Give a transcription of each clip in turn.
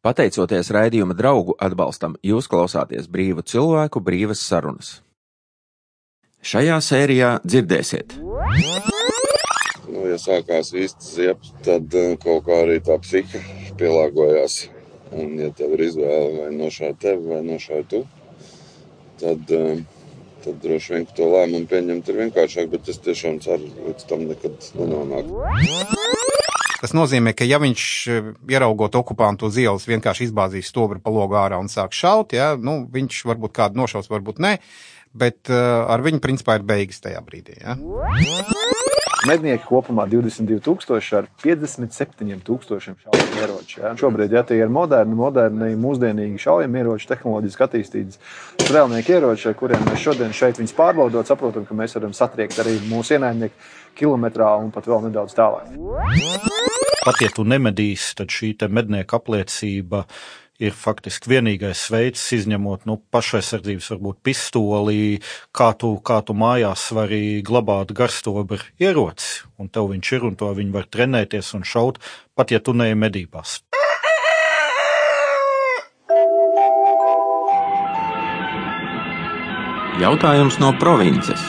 Pateicoties raidījuma draugu atbalstam, jūs klausāties brīvu cilvēku brīvas sarunas. Šajā sērijā dzirdēsiet. Nu, ja sākās īsts ziepes, tad eh, kaut kā arī tā psihe pielāgojās. Un, ja tev ir izvēle vai nošākt tevi, vai nošākt tu, tad, eh, tad droši vien to lēmumu pieņemt ir vienkāršāk. Bet es tiešām ceru, ka līdz tam nekad nenonāktu. Tas nozīmē, ka ja viņš eh, ieraugot okupantu uz ielas vienkārši izbāzīs stobru pa logu ārā un sāk šaut, ja, nu, viņš varbūt kādu nošaus, varbūt ne, bet uh, ar viņu principā ir beigas tajā brīdī. Ja. Mednieki kopumā 22,000 ar 57,000 šaujamieroču ieroču. Ja? Šobrīd, ja tie ir moderni, moderni, mūsdienīgi šaujamieroči, tehnoloģiski attīstīti strēlnieku ieroči, ar kuriem mēs šodien šeit pārbaudot, saprotam, ka mēs varam satriekt arī mūsu ienaidnieku kilometrā un pat vēl nedaudz tālāk. Pat ja tu nemedīsi, tad šī mednieka apliecība ir faktiski vienīgais veids, izņemot nu, pašaizsardzības, varbūt pistoli, kā tu, kā tu mājās vari glabāt garstobru ieroci, un tev viņš ir, un to viņi var trenēties un šaut, pat ja tu neej medībās. Jautājums no provinces.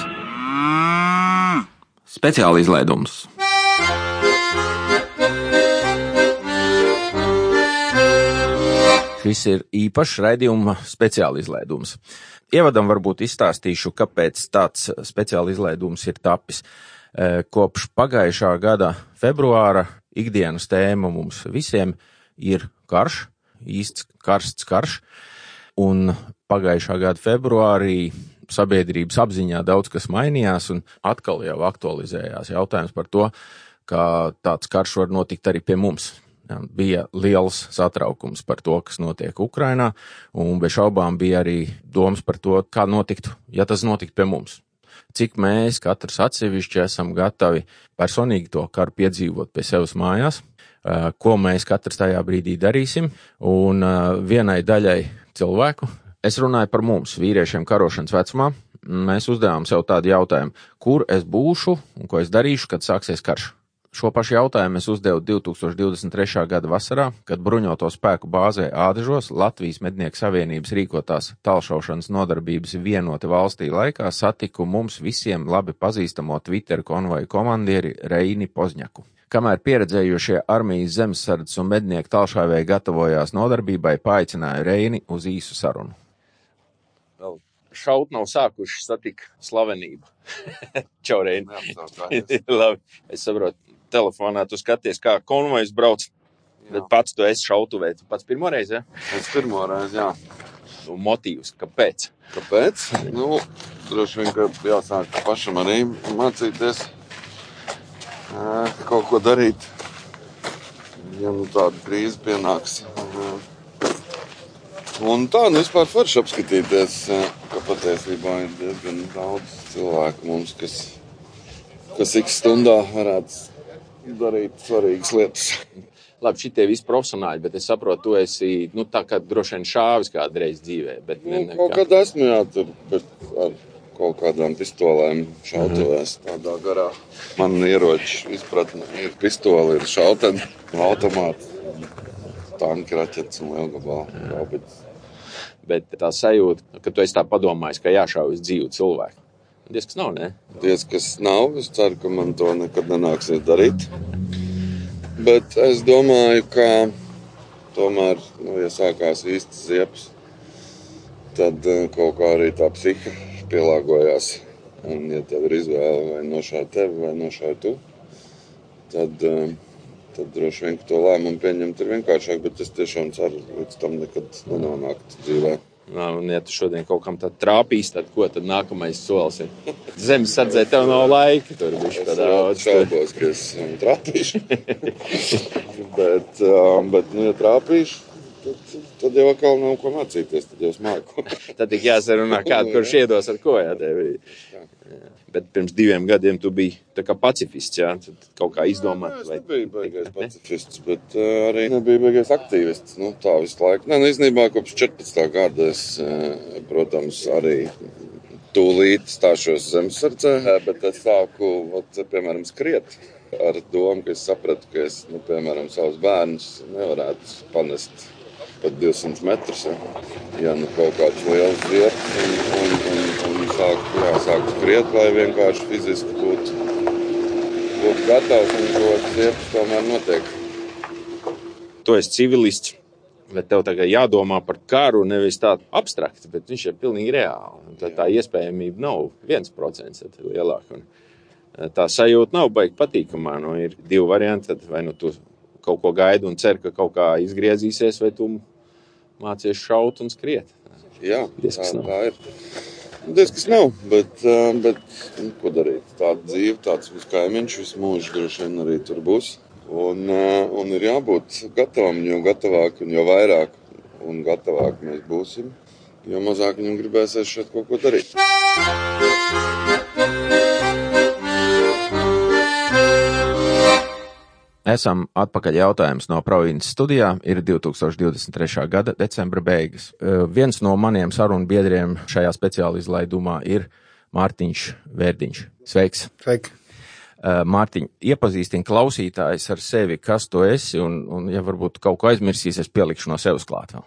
Speciāla izlaidums. Šis ir īpašs raidījuma speciāla izlaidums. Ievadam varbūt izstāstīšu, kāpēc tāds speciāla izlaidums ir tapis. E, kopš pagājušā gada februāra ikdienas tēma mums visiem ir karš, īsts karsts karš, un pagājušā gada februārī sabiedrības apziņā daudz kas mainījās, un atkal jau aktualizējās jautājums par to, ka tāds karš var notikt arī pie mums. Bija liels satraukums par to, kas notiek Ukrainā, un bez šaubām bija arī domas par to, kā notiktu, ja tas notiktu pie mums. Cik mēs katrs atsevišķi esam gatavi personīgi to karu piedzīvot pie sevis mājās, ko mēs katrs tajā brīdī darīsim, un vienai daļai cilvēku Es runāju par mums, vīriešiem karošanas vecumā. Mēs uzdevām sev tādu jautājumu, kur es būšu un ko es darīšu, kad sāksies karš. Šo pašu jautājumu es uzdevu 2023. gada vasarā, kad bruņoto spēku bāzē Ādažos Latvijas Mednieku Savienības rīkotās talšaušanas nodarbības vienoti valstī laikā satiku mums visiem labi pazīstamo Twitter konvoju komandieri Reini Pozņaku. Kamēr pieredzējušie armijas zemesardzes un mednieku talšāvēji gatavojās nodarbībai, paaicināja Reini uz īsu sarunu šaut nav sākuši satikt slavenību. Čaurēni. Labi, es saprotu, telefonā tu skaties, kā konvojs brauc. Jā. Bet pats tu esi šautuvē. Tu pats pirmo reizi, ja? Es pirmo reizi, jā. Nu, motīvs, kāpēc? Kāpēc? Nu, droši vien, ka jāsāk pašam arī mācīties kaut ko darīt. Ja nu tāda krīze pienāks. Un tā, nu vispār forši apskatīties ka patiesībā ir diezgan daudz cilvēku mums, kas, kas ik stundā varētu darīt svarīgas lietas. Labi, šitie visi profesionāļi, bet es saprotu, tu esi nu, tā kā droši vien šāvis kādreiz dzīvē. Bet nu, ne, kaut kad esmu jā, tur, bet ar kaut kādām pistolēm šautuvēs mhm. tādā garā. Man ieroči izpratne ir pistoli, ir šauteni, automāti, tanki, raķetes un lielgabali bet tā sajūta, ka tu esi tā padomājis, ka jāšauj uz dzīvu cilvēku. Diez kas nav, ne? Diez kas nav. Es ceru, ka man to nekad nenāksies darīt. Bet es domāju, ka tomēr, nu, ja sākās īsts ziepes, tad eh, kaut kā arī tā psihe pielāgojās. Un, ja tev ir izvēle vai nošākt tevi vai nošākt tu, tad uh, tad droši vien to lēmumu pieņemt ir vienkāršāk. Bet es tiešām ceru, ka līdz tam nekad nenonāktu dzīvē. Un, ja tu šodien kaut kam tādu trāpīs, tad ko tad nākamais solis ir? Zemes sardzē tev nav laika. Tur bija tā daudz. Šaubos, ka es trāpīšu. bet, um, bet, nu, ja trāpīšu, tad, tad jau atkal nav ko mācīties. Tad jau es māku. tad tik jāsarunā, kādu kurš iedos ar ko. Jā, jā. Bet pirms diviem gadiem tu biji pacifists. Jā, tad kaut kā izdomāt. Nē, es nebiju baigais pacifists, bet uh, arī nebiju baigais aktīvists. Nu, tā visu laiku. Nē, nu, īstenībā kopš 14. gada es, uh, protams, arī tūlīt stāšos zemesardzē, bet es sāku, vat, piemēram, skriet ar domu, ka es sapratu, ka es, nu, piemēram, savus bērnus nevarētu panest pat 200 metrus. Ja, ja nu kaut kāds liels ziepes un, un, un, un sāk, jā, sāk skriet, lai vienkārši fiziski būtu, būtu gatavs un to ziepes tomēr notiek. Tu esi civilists. Bet tev tagad jādomā par karu nevis tādu abstraktu, bet viņš ir pilnīgi reāli. Tā, tā iespējamība nav viens procents lielāka. Eh, tā sajūta nav baigta patīkamā. Nu, ir divi varianti. Vai nu tu kaut ko gaidi un cer, ka kaut kā izgriezīsies, vai tu mācies šaut un skriet. Jā, Diez, tā, tā ir. Diezgan kas nav, bet, bet nu, ko darīt? Tāda dzīve, tāds būs kaimiņš, visu mūžu droši vien arī tur būs. Un, un ir jābūt gatavam, jo gatavāk un jo vairāk un gatavāk mēs būsim, jo mazāk viņam gribēsies šeit kaut ko darīt. Esam atpakaļ jautājums no provinces studijā. Ir 2023. gada decembra beigas. Viens no maniem sarunu biedriem šajā speciāla izlaidumā ir Mārtiņš Vērdiņš. Sveiks! Sveiki! Eh, Mārtiņ, iepazīstini klausītājs ar sevi, kas tu esi, un, un ja varbūt kaut ko aizmirsīs, es pielikšu no sevis klāt vēl.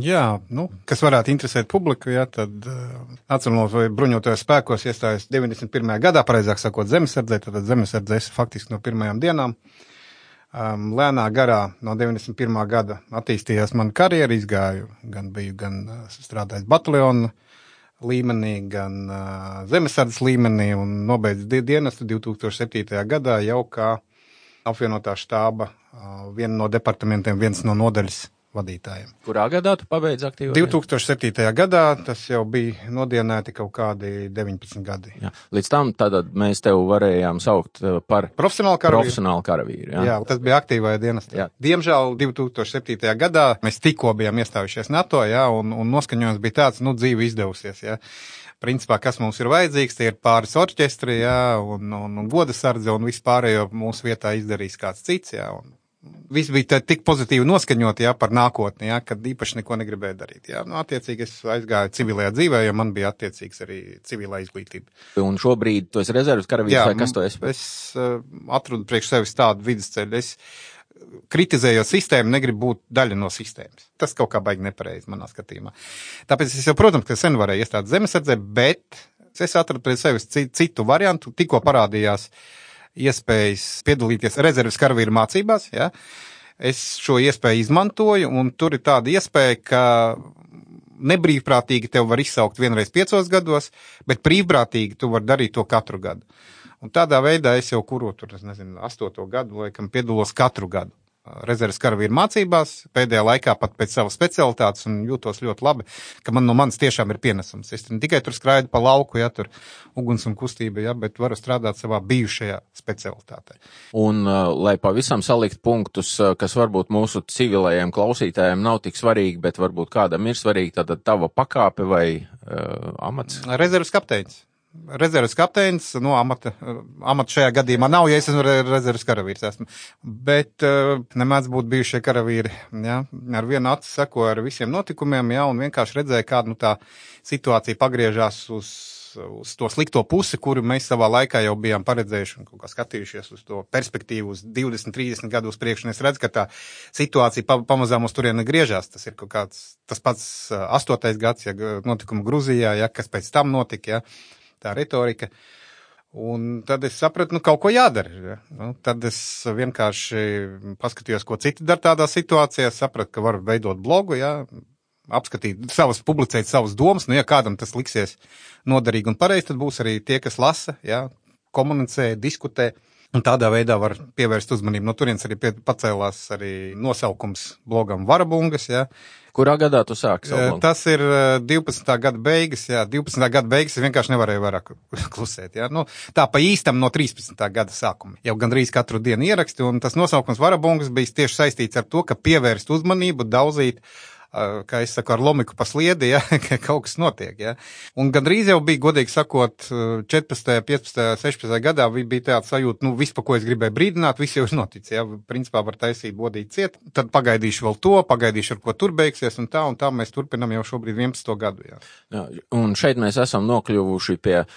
Jā, nu, kas varētu interesēt publiku, jā, tad uh, atceramies, vai bruņotajos spēkos iestājas 91. gadā, pareizāk sakot, zemesardzē, tad zemesardzē es faktiski no pirmajām dienām. Um, lēnā garā no 91. gada attīstījās mana karjera, izgāju, gan biju, gan uh, strādājis bataljonu līmenī, gan uh, zemesardzes līmenī un nobeidzu dienestu 2007. gadā jau kā apvienotā štāba uh, viena no departamentiem, viens no nodaļas vadītājiem. Kurā gadā tu pabeidzi aktīvu? 2007. gadā tas jau bija nodienēti kaut kādi 19 gadi. Jā. Līdz tam tātad mēs tev varējām saukt par profesionālu karavīru. Profesionālu karavīru jā. jā, tas bija aktīvajā dienestā. Jā. Diemžēl 2007. gadā mēs tikko bijām iestājušies NATO, jā, un, un noskaņojums bija tāds, nu, dzīve izdevusies, jā principā, kas mums ir vajadzīgs, tie ir pāris orķestri, jā, un, un, un goda sardze, un vispārējo mūsu vietā izdarīs kāds cits, jā, un viss bija tik pozitīvi noskaņot jā, par nākotni, jā, kad īpaši neko negribēju darīt. Jā. Nu, attiecīgi es aizgāju civilajā dzīvē, jo man bija attiecīgs arī civilā izglītība. Un šobrīd tu esi rezerves karavīrs vai kas tu esi? Es uh, atradu priekš sevis tādu vidusceļu. Es kritizējot sistēmu, negribu būt daļa no sistēmas. Tas kaut kā baigi nepareizi manā skatījumā. Tāpēc es jau, protams, ka sen varēju iestāt zemesardzē, bet es atradu pie sevis citu variantu, tikko parādījās uh, iespējas piedalīties rezerves karavīru mācībās. Ja? Es šo iespēju izmantoju, un tur ir tāda iespēja, ka nebrīvprātīgi tev var izsaukt vienreiz piecos gados, bet brīvprātīgi tu vari darīt to katru gadu. Un tādā veidā es jau kuru tur, nezinu, astoto gadu, laikam, piedalos katru gadu rezerves karavīru mācībās, pēdējā laikā pat pēc savas specialitātes, un jūtos ļoti labi, ka man no manis tiešām ir pienesums. Es tikai tur skraidu pa lauku, ja tur uguns un kustība, ja, bet varu strādāt savā bijušajā specialitātē. Un, uh, lai pavisam salikt punktus, uh, kas varbūt mūsu civilajiem klausītājiem nav tik svarīgi, bet varbūt kādam ir svarīgi, tad tava pakāpe vai uh, amats? Rezerves kapteinis rezerves kapteinis, nu, amata, amata šajā gadījumā nav, ja es esmu rezerves karavīrs. Esmu. Bet uh, nemēdz būt bijušie karavīri, ja, ar vienu acu seko ar visiem notikumiem, ja, un vienkārši redzēja, kāda, nu, tā situācija pagriežās uz, uz to slikto pusi, kuru mēs savā laikā jau bijām paredzējuši un kā skatījušies uz to perspektīvu uz 20, 30 gadu uz priekšu, es redzu, ka tā situācija pa, pamazām uz turieni griežās. Tas ir kaut kāds, tas pats astotais gads, ja notikuma Gruzijā, ja, kas pēc tam notika, ja tā retorika. Un tad es sapratu, nu, kaut ko jādara. Ja? Nu, tad es vienkārši paskatījos, ko citi dara tādā situācijā, sapratu, ka varu veidot blogu, ja? apskatīt savas, publicēt savas domas. Nu, ja kādam tas liksies noderīgi un pareizi, tad būs arī tie, kas lasa, ja? komunicē, diskutē. Un tādā veidā var pievērst uzmanību. No turienes arī pacēlās arī nosaukums blogam Varabungas. Ja? Kurā gadā tu sāki savu blogu? Tas ir 12. gada beigas, jā, 12. gada beigas es vienkārši nevarēju vairāk klusēt, jā. Nu, tā pa īstam no 13. gada sākuma. Jau gandrīz katru dienu ieraksti, un tas nosaukums Varabungas bija tieši saistīts ar to, ka pievērst uzmanību, daudzīt kā es saku, ar lomiku pa sliedi, ja, ka kaut kas notiek. Ja. Un gandrīz jau bija, godīgi sakot, 14., 15., 16. gadā bija tāds sajūta, nu, viss, pa ko es gribēju brīdināt, viss jau ir noticis. Ja. Principā var taisīt bodīt ciet, tad pagaidīšu vēl to, pagaidīšu, ar ko tur beigsies, un tā, un tā mēs turpinam jau šobrīd 11. gadu. Ja. Jā, un šeit mēs esam nokļuvuši pie uh,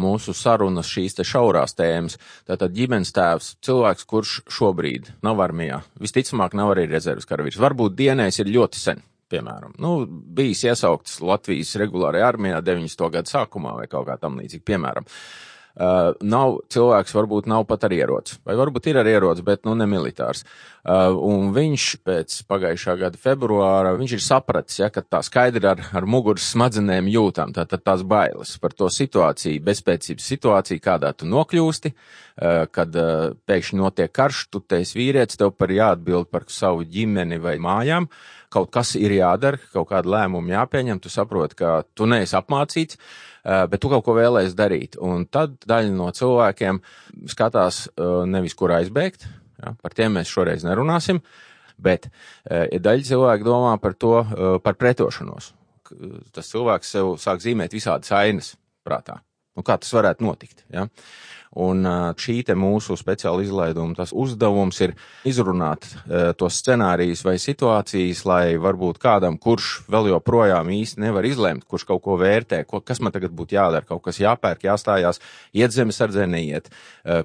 mūsu sarunas šīs te šaurās tēmas. Tātad ģimenes tēvs, cilvēks, kurš šobrīd nav armijā, visticamāk nav arī rezerves karavīrs. Varbūt dienējis ir ļoti sen piemēram, nu, bijis iesaukts Latvijas regulārajā armijā 90. gadu sākumā vai kaut kā tam līdzīgi, piemēram. Uh, nav cilvēks, varbūt nav pat ar ieroci, vai varbūt ir ar ieroci, bet nu ne militārs. Uh, un viņš pēc pagājušā gada februāra, viņš ir sapratis, ja, ka tā skaidri ar, ar muguras smadzenēm jūtām, tātad tās bailes par to situāciju, bezpēcības situāciju, kādā tu nokļūsti, uh, kad uh, pēkšņi notiek karš, tu te esi vīrietis, tev par jāatbild par savu ģimeni vai mājām. Uh, kaut kas ir jādara, kaut kāda lēmuma jāpieņem, tu saproti, ka tu neesi apmācīts, eh, bet tu kaut ko vēlēsies darīt. Un tad daļa no cilvēkiem skatās eh, nevis, kur aizbēgt, ja, par tiem mēs šoreiz nerunāsim, bet ja eh, daļa cilvēku domā par to, par pretošanos. Tas cilvēks sev sāk zīmēt visādas ainas prātā. Nu, kā tas varētu notikt? Ja? Un šī mūsu speciāla izlaiduma uzdevums ir izrunāt tos scenārijus vai situācijas, lai varbūt kādam, kurš vēl joprojām īsti nevar izlemt, kurš kaut ko vērtē, ko, kas man tagad būtu jādara, kaut kas jāpērk, jāstājās, iet zemesardzē, neiet,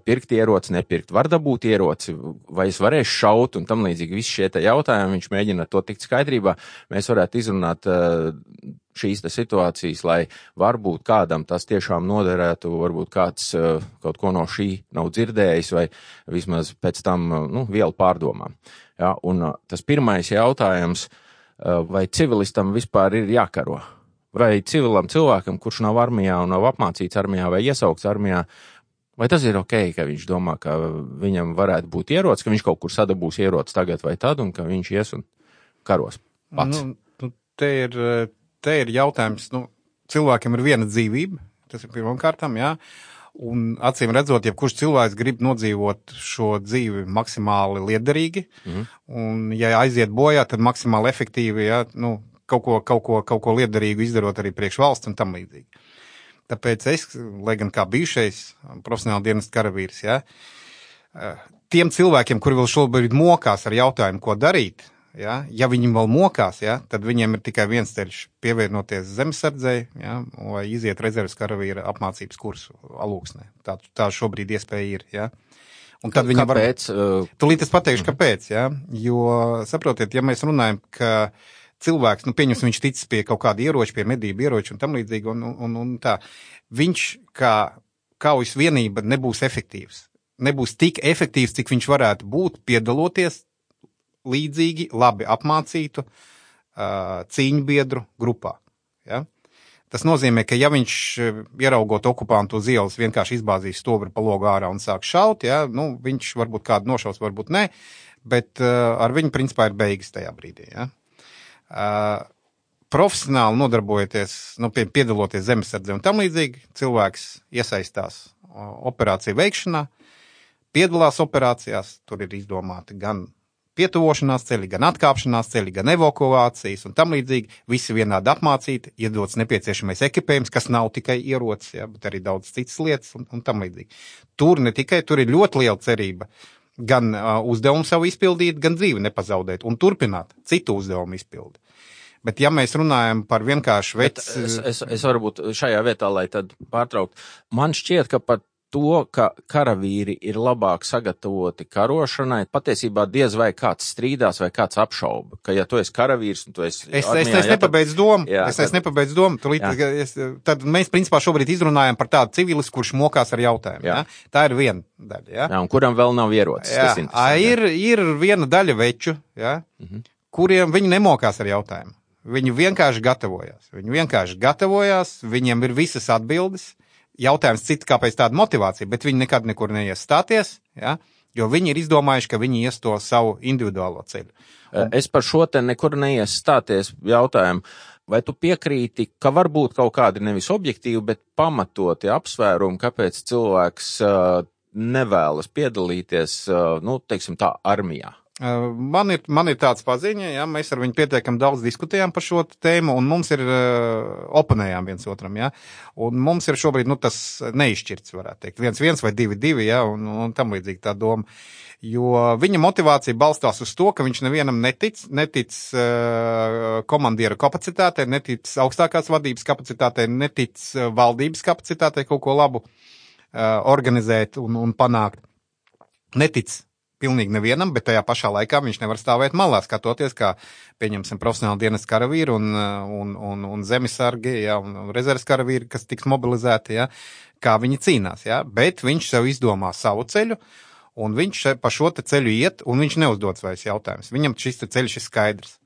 pirkt ieroci, nepirkt, var dabūt ieroci, vai es varēšu šaut un tam līdzīgi visi šie jautājumi, viņš mēģina to tikt skaidrībā, mēs varētu izrunāt šīs situācijas, lai varbūt kādam tas tiešām noderētu, varbūt kāds uh, kaut ko no šī nav dzirdējis vai vismaz pēc tam uh, nu, vielu pārdomām. Ja, un uh, tas pirmais jautājums, vai civilistam vispār ir jākaro? Vai civilam cilvēkam, kurš nav armijā un nav apmācīts armijā vai iesaukts armijā, vai tas ir ok, ka viņš domā, ka viņam varētu būt ierocis, ka viņš kaut kur sadabūs ierocis tagad vai tad un ka viņš ies un karos pats? Nu, nu, te ir te ir jautājums, nu, cilvēkiem ir viena dzīvība, tas ir pirmām kārtām, jā. Un acīm redzot, ja kurš cilvēks grib nodzīvot šo dzīvi maksimāli liederīgi, mm. un ja aiziet bojā, tad maksimāli efektīvi, ja, nu, kaut ko, kaut ko, kaut ko liederīgu izdarot arī priekš valsts un tam līdzīgi. Tāpēc es, lai gan kā bijušais profesionāli dienas karavīrs, ja, tiem cilvēkiem, kuri vēl šobrīd mokās ar jautājumu, ko darīt, Ja, ja viņi vēl mokās, ja, tad viņiem ir tikai viens ceļš - pievienoties zemesardzei ja, vai iziet rezerves karavīra apmācības kursu alūksnē. Tā, tā šobrīd iespēja ir. Ja. Un tad viņi var. Uh... Tūlīt es pateikšu, kāpēc. Ja? Jo, saprotiet, ja mēs runājam, ka cilvēks, nu, pieņemsim, viņš tic pie kaut kāda ieroča, pie medību ieroča un tam līdzīgi, un, un, un tā, viņš kā kaujas vienība nebūs efektīvs. Nebūs tik efektīvs, cik viņš varētu būt, piedaloties līdzīgi labi apmācītu uh, cīņbiedru grupā. Ja? Tas nozīmē, ka ja viņš ieraugot okupantu uz ielas vienkārši izbāzīs stobri pa logu ārā un sāk šaut, ja, nu, viņš varbūt kādu nošaus, varbūt nē, bet uh, ar viņu principā ir beigas tajā brīdī. Ja. Uh, profesionāli nodarbojoties, nu, pie, piedaloties zemesardze un tam līdzīgi, cilvēks iesaistās operāciju veikšanā, piedalās operācijās, tur ir izdomāti gan pietuvošanās ceļi, gan atkāpšanās ceļi, gan evakuācijas un tam līdzīgi. Visi vienādi apmācīti, iedots nepieciešamais ekipējums, kas nav tikai ierocis, ja, bet arī daudz citas lietas un, un tam līdzīgi. Tur ne tikai, tur ir ļoti liela cerība gan uh, uzdevumu savu izpildīt, gan dzīvi nepazaudēt un turpināt citu uzdevumu izpildi. Bet, ja mēs runājam par vienkāršu veidu, es, es, es varbūt šajā vietā, lai tad pārtraukt, man šķiet, ka pat to, ka karavīri ir labāk sagatavoti karošanai, patiesībā diez vai kāds strīdās vai kāds apšauba, ka ja tu esi karavīrs un tu esi. Es, armijā, es, es nepabeidzu domu, jā, es, es nepabeidzu domu, tulīt, es, tad mēs principā šobrīd izrunājam par tādu civilis, kurš mokās ar jautājumu. Jā. Jā? Tā ir viena daļa. Jā, jā un kuram vēl nav ierocis. Jā, a, ir, ir viena daļa veču, jā, mhm. kuriem viņi nemokās ar jautājumu. Viņi vienkārši gatavojās. Viņi vienkārši gatavojās, viņiem ir visas atbildes jautājums cits, kāpēc tāda motivācija, bet viņi nekad nekur neies stāties, ja, jo viņi ir izdomājuši, ka viņi ies to savu individuālo ceļu. Un... Es par šo te nekur neies stāties jautājumu. Vai tu piekrīti, ka var būt kaut kādi nevis objektīvi, bet pamatoti apsvērumi, kāpēc cilvēks uh, nevēlas piedalīties, uh, nu, teiksim tā, armijā? Man ir, man ir tāds paziņa, ja mēs ar viņu pietiekami daudz diskutējām par šo tēmu, un mums ir uh, oponējām viens otram, ja, un mums ir šobrīd, nu, tas neizšķirts, varētu teikt, viens, viens vai divi, divi, ja, un, un tam līdzīgi tā doma. Jo viņa motivācija balstās uz to, ka viņš nevienam netic, netic uh, komandiera kapacitātei, netic augstākās vadības kapacitātei, netic valdības kapacitātei kaut ko labu uh, organizēt un, un panākt. Netic pilnīgi nevienam, bet tajā pašā laikā viņš nevar stāvēt malā, skatoties, kā, pieņemsim, profesionāli dienas karavīri un, un, un, un zemisargi, ja, un, rezerves karavīri, kas tiks mobilizēti, ja, kā viņi cīnās, ja, bet viņš sev izdomā savu ceļu, un viņš pa šo ceļu iet, un viņš neuzdodas vairs jautājumus. Viņam šis ceļš ir skaidrs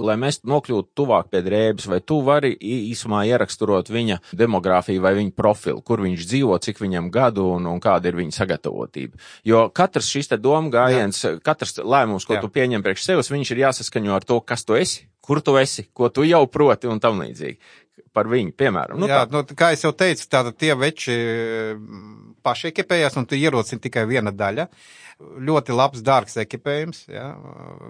lai mēs nokļūtu tuvāk pie drēbes, vai tu vari īsumā ieraksturot viņa demogrāfiju vai viņa profilu, kur viņš dzīvo, cik viņam gadu un, un kāda ir viņa sagatavotība. Jo katrs šis te doma gājiens, Jā. katrs lēmums, ko Jā. tu pieņem priekš sevis, viņš ir jāsaskaņo ar to, kas tu esi, kur tu esi, ko tu jau proti un tam līdzīgi. Par viņu, piemēram. Nu, Jā, tā. nu, kā jau teicu, tātad tie veči paši ekipējās un tu ieroci tikai viena daļa. Ļoti labs, dārgs ekipējums. Ja.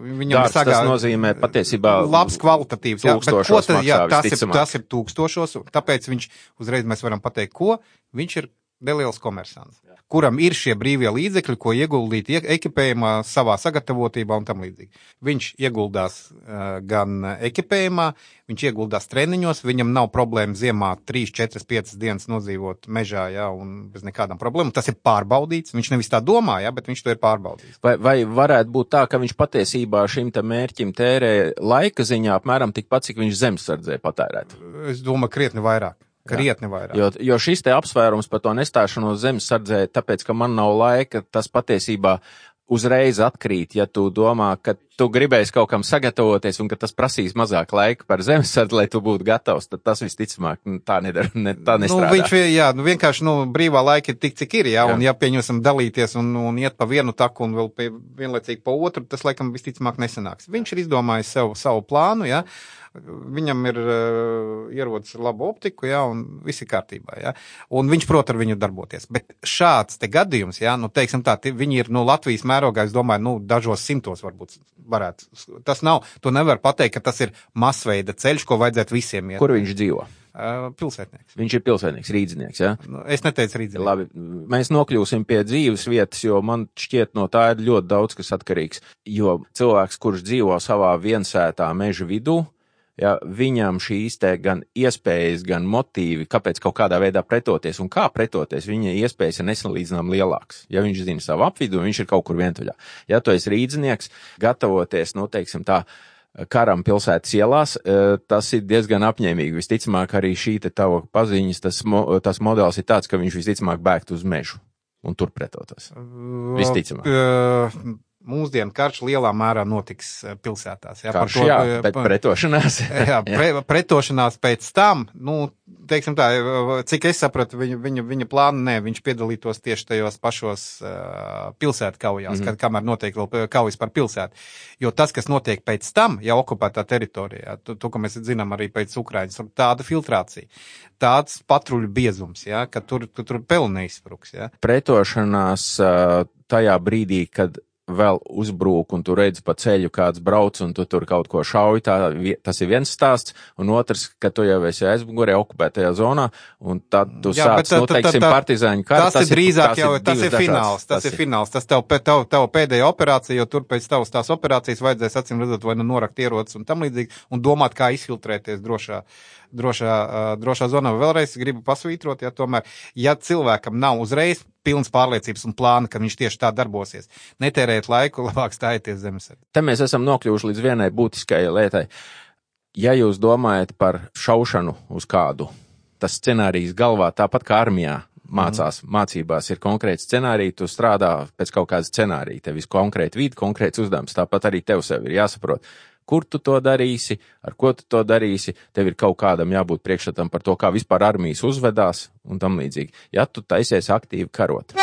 Viņam Dārgs, sagā... tas nozīmē patiesībā labs, kvalitatīvs. Jā, bet ko tad, jā, tas, ir, tas ir tūkstošos, tāpēc viņš uzreiz mēs varam pateikt, ko viņš ir neliels komersants, kuram ir šie brīvie līdzekļi, ko ieguldīt ekipējumā, savā sagatavotībā un tam līdzīgi. Viņš ieguldās uh, gan ekipējumā, viņš ieguldās treniņos, viņam nav problēma ziemā 3, 4, 5 dienas nodzīvot mežā, ja, un bez nekādām problēmām. Tas ir pārbaudīts, viņš nevis tā domā, ja, bet viņš to ir pārbaudījis. Vai, vai varētu būt tā, ka viņš patiesībā šim te mērķim tērē laika ziņā apmēram tikpat, cik viņš zemesardzē patērētu? Es domāju, krietni vairāk. Krietni vairāk. Jo, jo šis te apsvērums par to nestāšanos zemesardzē, tāpēc, ka man nav laika, tas patiesībā uzreiz atkrīt, ja tu domā, ka tu gribēsi kaut kam sagatavoties un ka tas prasīs mazāk laika par zemesardzi, lai tu būtu gatavs, tad tas visticamāk nu, tā nedara, ne, tā nu, nestrādā. Nu, viņš, jā, nu vienkārši, nu, brīvā laika ir tik, cik ir, jā, jā. un ja pieņemsim dalīties un, un iet pa vienu taku un vēl pie, vienlaicīgi pa otru, tas laikam visticamāk nesanāks. Viņš ir izdomājis sev savu plānu, jā. Ja? Viņam ir uh, ierodas labu optiku, jā, un viss ir kārtībā, jā. Un viņš prot ar viņu darboties. Bet šāds gadījums, jā, nu, teiksim tā, viņi ir, nu, Latvijas mērogā, es domāju, nu, dažos simtos varbūt varētu. Tas nav, to nevar pateikt, ka tas ir masveida ceļš, ko vajadzētu visiem iet. Kur viņš dzīvo? Uh, pilsētnieks. Viņš ir pilsētnieks, rīdzinieks. Ja? Nu, es neteicu rīdzinieks. Labi, mēs nokļūsim pie dzīves vietas, jo man šķiet, no tā ir ļoti daudz kas atkarīgs. Jo cilvēks, kurš dzīvo savā viensētā meža vidū, ja viņam šīs te gan iespējas, gan motīvi, kāpēc kaut kādā veidā pretoties un kā pretoties, viņa iespējas ir nesalīdzinām lielākas. Ja viņš zina savu apvidu, viņš ir kaut kur vientuļā. Ja tu esi rīdzinieks, gatavoties, nu, teiksim tā, karam pilsētas ielās, e, tas ir diezgan apņēmīgi. Visticamāk, arī šī te tava paziņas, tas, tas modelis ir tāds, ka viņš visticamāk bēgt uz mežu un tur pretotos. Visticamāk. Uh, mūsdienu karš lielā mērā notiks eh, pilsētās. Jā, karš, to, jā eh, bet pretošanās. jā, pre, pretošanās pēc tam, nu, teiksim tā, cik es sapratu, viņa, viņa, viņa plāna, nē, viņš piedalītos tieši tajos pašos uh, pilsētu kaujās, mm -hmm. kad, kamēr notiek vēl kaujas par pilsētu. Jo tas, kas notiek pēc tam, jau okupētā teritorijā, to, to ko mēs zinām arī pēc Ukrainas, tāda filtrācija, tāds patruļu biezums, jā, ka tur, ka tur pelni neizspruks. Jā. Pretošanās uh, tajā brīdī, kad vēl uzbrūk un tu redzi pa ceļu kāds brauc un tu tur kaut ko šauj, tā, tas ir viens stāsts, un otrs, ka tu jau esi aizmugurē okupētajā zonā, un tad tu Jā, sāc, nu, teiksim, partizāņu karu. Tas, tas ir drīzāk tas jau, ir tas ir fināls, tas, tas ir fināls, tas tev, tev, tev pēdējā operācija, jo tur pēc tavas tās operācijas vajadzēs acīm redzot vai nu norakt ierocis un tam līdzīgi, un domāt, kā izfiltrēties drošā drošā, drošā zonā. Vēlreiz gribu pasvītrot, ja tomēr, ja cilvēkam nav uzreiz pilns pārliecības un plāna, ka viņš tieši tā darbosies, netērēt laiku, labāk stājieties zemes. Te mēs esam nokļuvuši līdz vienai būtiskai lietai. Ja jūs domājat par šaušanu uz kādu, tas scenārijs galvā tāpat kā armijā mācās, mm. mācībās ir konkrēts scenārija, tu strādā pēc kaut kāda scenārija, tev ir konkrēti vidi, konkrēts uzdevums, tāpat arī tev sev ir jāsaprot, kur tu to darīsi, ar ko tu to darīsi, tev ir kaut kādam jābūt priekšstatam par to, kā vispār armijas uzvedās un tam līdzīgi. Ja tu taisies aktīvi karot.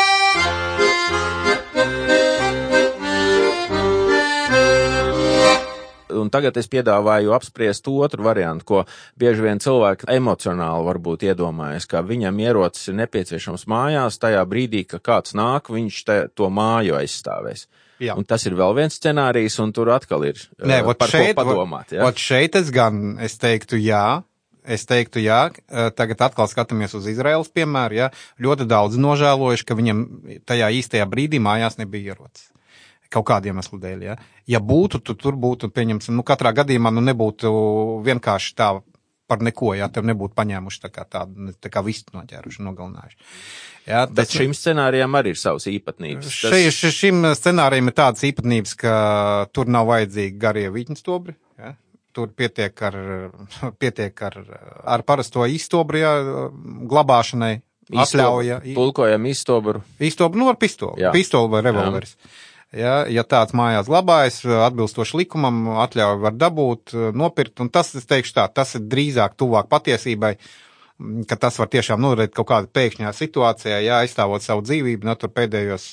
Un tagad es piedāvāju apspriest otru variantu, ko bieži vien cilvēki emocionāli varbūt iedomājas, ka viņam ierocis ir nepieciešams mājās tajā brīdī, ka kāds nāk, viņš te, to māju aizstāvēs. Jā. Un tas ir vēl viens scenārijs, un tur atkal ir Nē, uh, par šeit, ko padomāt. Ja? Vot šeit es gan, es teiktu jā. Es teiktu, jā, eh, tagad atkal skatāmies uz Izraels piemēru, jā. Ļoti daudz nožēlojuši, ka viņam tajā īstajā brīdī mājās nebija ierocis. Kaut kādiem iemeslu dēļ, jā. Ja būtu, tu tur būtu, pieņemsim, nu katrā gadījumā, nu nebūtu vienkārši tā par neko, jā, tev nebūtu paņēmuši tā kā tādu, tā kā vistu noķēruši, nogalinājuši. Jā, Bet šim scenārijam arī ir savas īpatnības. Tas- ši- šim scenārijam ir tādas īpatnības, ka tur nav vajadzīgi garie viļņstobri. Ja? Tur pietiek ar, pietiek ar, ar parasto īstobri ja, glabāšanai. Atļauja. Pulkojam izstobru. Īstobri, nu, ar pistoli. Jā. Pistoli vai revolveris. Ja, ja tāds mājās glabājas, atbilstoši likumam, atļauju var dabūt, nopirkt, un tas, es teikšu tā, tas ir drīzāk tuvāk patiesībai, m, ka tas var tiešām nodarīt kaut kādā pēkšņā situācijā, ja aizstāvot savu dzīvību, no tur pēdējos,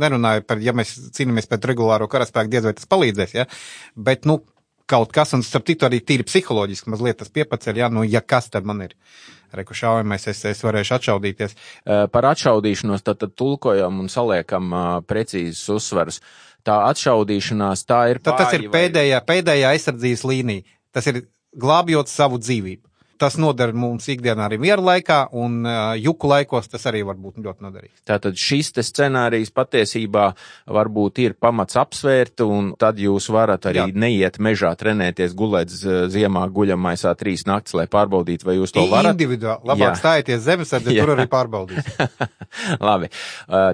nerunāju par, ja mēs cīnāmies pret regulāro karaspēku, diez vai tas palīdzēs, ja, bet, nu, kaut kas, un starp citu arī tīri psiholoģiski mazliet tas piepaceļ, ja, nu, ja kas tad man ir, reku šaujamais, es, es varēšu atšaudīties. Par atšaudīšanos tad, tad tulkojam un saliekam uh, precīzus uzsvarus. Tā atšaudīšanās, tā ir Tad tas ir vai- pēdējā, pēdējā aizsardzības līnija. Tas ir glābjot savu dzīvību. Tas noder mums ikdienā arī miera laikā, un juku laikos tas arī var būt ļoti noderīgs. Tātad šis scenārijs patiesībā varbūt ir pamats apsvērt, un tad jūs varat arī Jā. neiet mežā trenēties, gulēt ziemā guļamaisā trīs naktis, lai pārbaudītu, vai jūs to varat. Individuāli. Jā. Labāk stājieties zemesardze, Jā. tur arī pārbaudīs. Labi.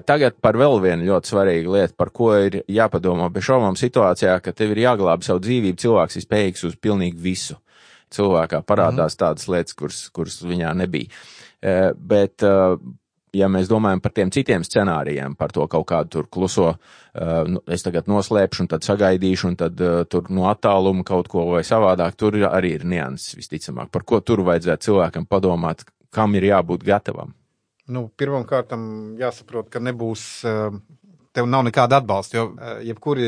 Tagad par vēl vienu ļoti svarīgu lietu, par ko ir jāpadomā bez šaubām situācijā, ka tev ir jāglāb savu dzīvību, cilvēks ir spējīgs uz pilnīgi visu. Cilvēkā parādās tādas lietas, kuras, kuras viņā nebija. Uh, Bet, uh, ja mēs domājam par tiem citiem scenārijiem, par to kaut kādu tur kluso, uh, nu, es tagad noslēpšu un tad sagaidīšu un tad tur no attāluma kaut ko vai savādāk, tur arī ir nianses visticamāk. Par ko tur vajadzētu cilvēkam padomāt, kam ir jābūt gatavam? Nu, Pirmkārt, jāsaprot, ka nebūs. Tev nav nekāda atbalsta, jo eh, jebkuri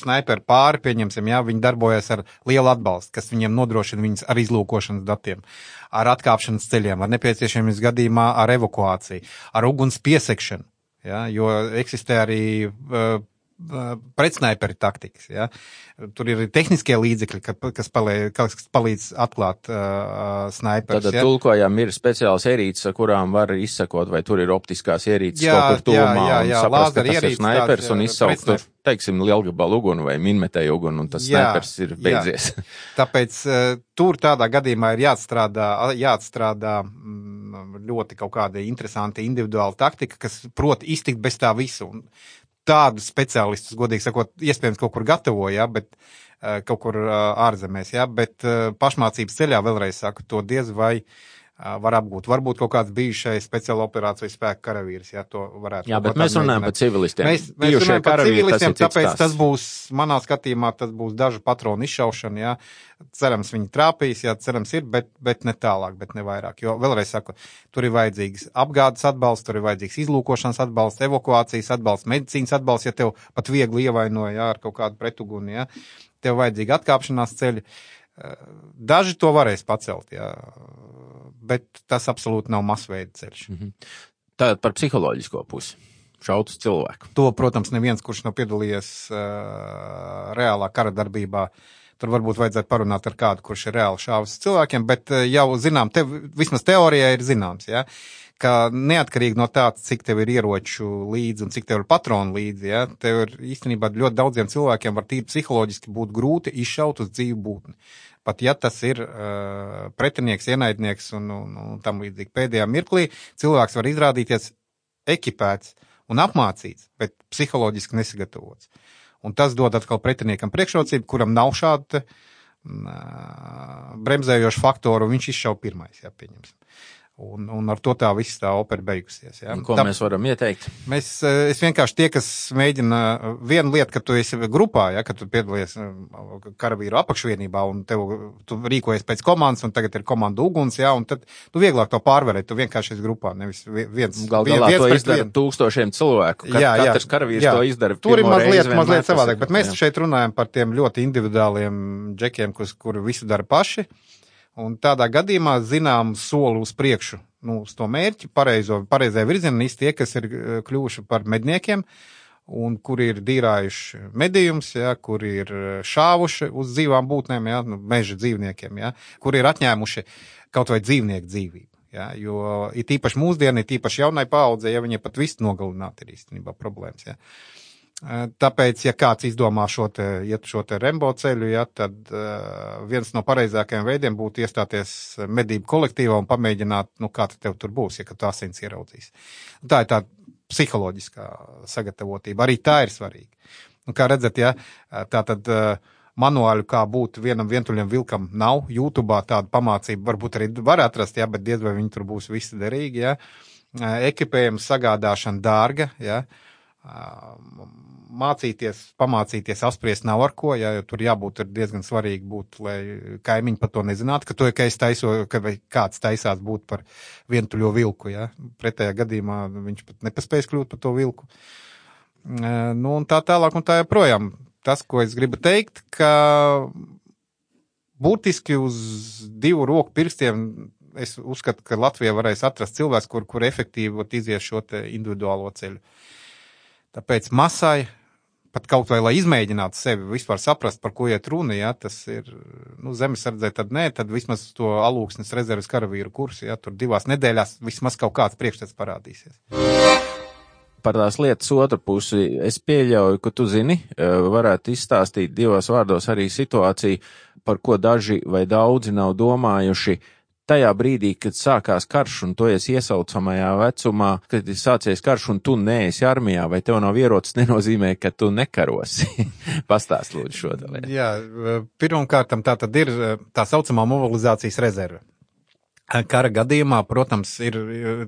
snaiperi pāri, pieņemsim, jā, viņi darbojas ar lielu atbalstu, kas viņiem nodrošina viņus ar izlūkošanas datiem, ar atkāpšanas ceļiem, ar nepieciešamības gadījumā ar evakuāciju, ar uguns piesekšanu, jā, jo eksistē arī uh, pretsnaiperi taktikas. Ja? Tur ir arī tehniskie līdzekļi, ka- kas, palē, kas palīdz atklāt uh, snaiperus. Tad ja? tulkojam ir speciāls ierīces, ar kurām var izsakot, vai tur ir optiskās ierīces Jā, kaut kur jā, tuvumā, jā, un jā, saprast, ka tas ir ierīces snaipers tāds, un jā, izsaukt tur, pretsnaip- teiksim, lielgabalu uguni vai minmetēju uguni, un tas Jā, snaipers ir jā. beidzies. Tāpēc uh, tur tādā gadījumā ir jāatstrādā, jāatstrādā mm, ļoti kaut kāda interesanta individuāla taktika, kas prot iztikt bez tā visu. Un Tādus speciālistus, godīgi sakot, iespējams kaut kur gatavoja, bet uh, kaut kur uh, ārzemēs, jā, bet uh, pašmācības ceļā vēlreiz saku, to diez vai uh, var apgūt. Varbūt kaut kāds bijušais speciāla operāciju spēku karavīrs, jā, to varētu. Jā, bet mēs runājam par civilistiem. Mēs, mēs runājam par tas civilistiem, cits tāpēc stāsts. tas būs, manā skatījumā, tas būs dažu patronu izšaušana, jā. Cerams, viņi trāpīs, jā, cerams ir, bet, bet ne tālāk, bet ne vairāk. Jo vēlreiz saku, tur ir vajadzīgs apgādes atbalsts, tur ir vajadzīgs izlūkošanas atbalsts, evakuācijas atbalsts, medicīnas atbalsts, ja tev pat viegli ievainoja, jā, ar kaut kādu pretuguni, jā. Tev vajadzīgi atkāpšanās ceļi. Eh, Daži to varēs pacelt, jā, bet tas absolūti nav masveida ceļš. Tātad par psiholoģisko pusi. Šaut uz cilvēku. To, protams, neviens, kurš nav piedalījies uh, reālā kara darbībā, tur varbūt vajadzētu parunāt ar kādu, kurš ir reāli šāvis cilvēkiem, bet uh, jau zinām, tev vismaz teorijā ir zināms, ja, ka neatkarīgi no tā, cik tev ir ieroču līdzi un cik tev ir patronu līdzi, ja, tev ir īstenībā ļoti daudziem cilvēkiem var tīri psiholoģiski būt grūti izšaut uz dzīvu būtni. Pat ja tas ir uh, pretinieks, ienaidnieks un, un, un tam līdzīgi pēdējā mirklī, cilvēks var izrādīties ekipēts un apmācīts, bet psiholoģiski nesagatavots. Un tas dod atkal pretiniekam priekšrocību, kuram nav šādu te, mm, ā, bremzējošu faktoru, un viņš izšauja pirmais, jā, pieņemsim. Un, un ar to tā viss tā opera beigusies. Jā. Un Ko Tā- mēs varam ieteikt? Mēs, eh, es vienkārši tie, kas mēģina, viena lieta, ka tu esi grupā, ja, ka tu piedalies eh, karavīru apakšvienībā un tev, tu rīkojies pēc komandas, un tagad ir komanda uguns, ja, un tad tu vieglāk to pārvarēt, tu vienkārši esi grupā, nevis vi- viens. Gal galā viens to izdara vienu. tūkstošiem cilvēku. Kat, Jā, jā, katrs karavīrs jā. to izdara. Tur ir mazliet, mazliet savādāk, bet mēs jā. šeit runājam par tiem ļoti individuāliem džekiem, kas, kuri visu dara paši. Un tādā gadījumā zinām soli uz priekšu, nu, uz to mērķi, pareizo, pareizajā virzienā, tie, kas ir eh, kļuvuši par medniekiem un kur ir dīrājuši medījums, ja, kur ir šāvuši uz dzīvām būtnēm, ja, nu, meža dzīvniekiem, ja, kur ir atņēmuši kaut vai dzīvnieku dzīvību. Ja, jo ir īpaši mūsdienu, ir īpaši jaunai paaudzē, ja viņi pat visu nogalināt, ir īstenībā problēmas. Ja. Tāpēc, ja kāds izdomā šo te, iet šo te rembo ceļu, ja, tad uh, viens no pareizākajiem veidiem būtu iestāties medību kolektīvā un pamēģināt, nu, kā tev tur būs, ja tu asins ieraudzīs. Tā ir tā psiholoģiskā sagatavotība. Arī tā ir svarīga. Un, kā redzat, ja, tā tad uh, manuāļu, kā būt vienam vientuļam vilkam, nav. YouTube tāda pamācība varbūt arī var atrast, ja, bet diez vai viņi tur būs visi derīgi. Ja. Ekipējums sagādāšana dārga. Ja mācīties, pamācīties, apspriest nav ar ko, ja tur jābūt diezgan svarīgi būt, lai kaimiņi par to nezinātu, ka to, ka es taiso, ka kāds taisās būt par vientuļo vilku, ja. Pretējā gadījumā viņš pat nepaspējas kļūt par to vilku. Nu, un tā tālāk un tā joprojām. Tas, ko es gribu teikt, ka būtiski uz divu roku pirkstiem es uzskatu, ka Latvija varēs atrast cilvēks, kur, kur efektīvi izies šo individuālo ceļu. Tāpēc masai, pat kaut vai lai izmēģinātu sevi, vispār saprast, par ko iet runa, ja tas ir nu, zemesardzē, tad nē, tad vismaz to alūksnes rezerves karavīru kursu, ja tur divās nedēļās vismaz kaut kāds priekšstats parādīsies. Par tās lietas otru pusi es pieļauju, ka tu zini, e, varētu izstāstīt divos vārdos arī situāciju, par ko daži vai daudzi nav domājuši, tajā brīdī, kad sākās karš un tu esi iesaucamajā vecumā, kad ir sācies karš un tu neesi armijā vai tev nav ierocis, nenozīmē, ka tu nekarosi. Pastāst lūdzu šo lietu. Jā, pirmkārt, tā tad ir tā saucamā mobilizācijas rezerve. Kara gadījumā, protams, ir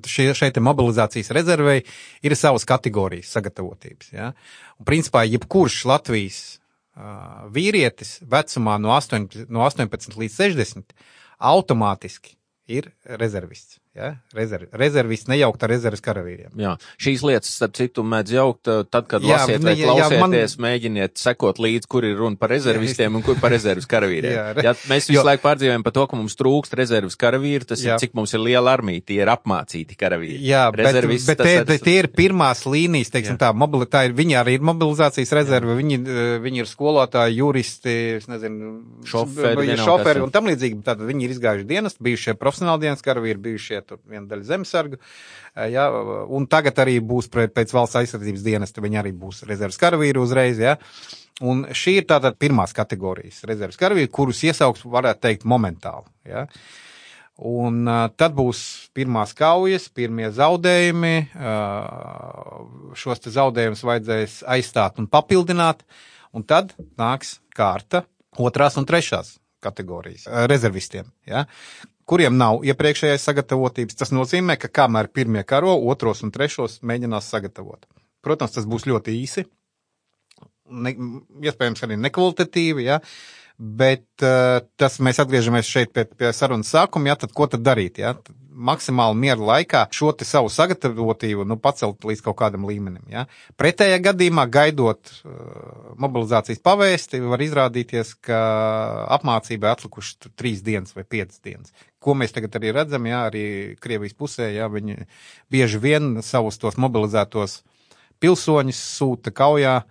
šie, šeit mobilizācijas rezervei ir savas kategorijas sagatavotības. Ja? Un, principā, jebkurš Latvijas uh, vīrietis vecumā no 18, no 18 līdz 60 automātiski ir rezervists. Ja? Rezerv, rezervists nejaukt ar rezerves karavīriem. Jā, šīs lietas, starp citu, mēdz jaukt tad, kad jā, lasiet vai jā, klausieties, jā, man... mēģiniet sekot līdzi, kur ir runa par rezervistiem un kur par rezerves karavīriem. jā, re... ja, mēs visu jo... laiku pārdzīvojam par to, ka mums trūkst rezerves karavīri, tas jā. ir, cik mums ir liela armija, tie ir apmācīti karavīri. Jā, bet, bet tie, ar... tie ir pirmās līnijas, teiksim jā. tā, mobili, tā ir, viņi arī ir mobilizācijas rezerve, viņi, eh, viņi ir skolotāji, juristi, es nezinu, šoferi, šoferi un tam līdzīgi, tātad viņi ir izgājuši dienas, bijušie profesionāli dienas karavīri, bijušie tur viena daļa zemesargu. Ja, un tagad arī būs pēc valsts aizsardzības dienesta, viņi arī būs rezerves karavīri uzreiz. Ja. Un šī ir tātad pirmās kategorijas rezerves karavīri, kurus iesauks, varētu teikt, momentāli. Ja. Un tad būs pirmās kaujas, pirmie zaudējumi. Šos zaudējumus vajadzēs aizstāt un papildināt. Un tad nāks kārta otrās un trešās kategorijas rezervistiem. Ja? Kuriem nav iepriekšējais sagatavotības. Tas nozīmē, ka kamēr pirmie karo, otros un trešos mēģinās sagatavot. Protams, tas būs ļoti īsi, ne, iespējams arī nekvalitatīvi, ja, bet uh, tas mēs atgriežamies šeit pie, pie sarunas sākuma, ja, tad ko tad darīt, ja? maksimāli miera laikā šo savu sagatavotību nu, pacelt līdz kaut kādam līmenim. Ja? Pretējā gadījumā, gaidot uh, mobilizācijas pavēsti, var izrādīties, ka apmācībai atlikuši trīs dienas vai piecas dienas. Ko mēs tagad arī redzam, ja arī Krievijas pusē, ja viņi bieži vien savus tos mobilizētos pilsoņus sūta kaujā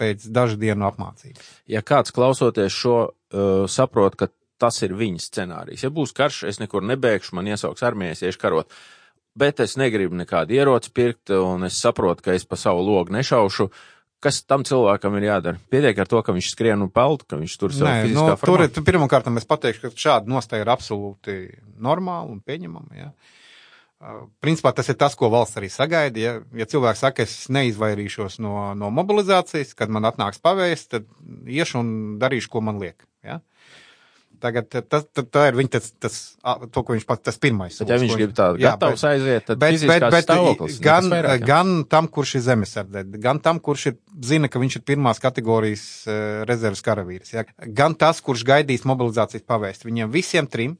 pēc dažu dienu apmācības. Ja kāds klausoties šo, uh, saprot, ka tas ir viņa scenārijs. Ja būs karš, es nekur nebēgšu, man iesauks armijas, iešu karot. Bet es negribu nekādu ieroci pirkt, un es saprotu, ka es pa savu logu nešaušu. Kas tam cilvēkam ir jādara? Pietiek ar to, ka viņš skrien un peld, ka viņš tur savu fiziskā no, formā. Tur, pirmkārt, es pateikšu, ka šāda nostāja ir absolūti normāla un pieņemama. Ja. Principā tas ir tas, ko valsts arī sagaida. Ja, ja cilvēks saka, es neizvairīšos no, no mobilizācijas, kad man atnāks pavēst, tad iešu un darīšu, ko man liek. Ja. Tagad tas, tā ir viņa tas, tas, to, ko viņš pats, tas pirmais. Bet, ja viņš grib tādu gatavs aiziet, tad bet, bet, bet, gan, vairāk, gan tam, kurš ir zemesardē, gan tam, kurš ir, zina, ka viņš ir pirmās kategorijas uh, rezerves karavīrs, ja? gan tas, kurš gaidīs mobilizācijas pavēst. Viņiem visiem trim,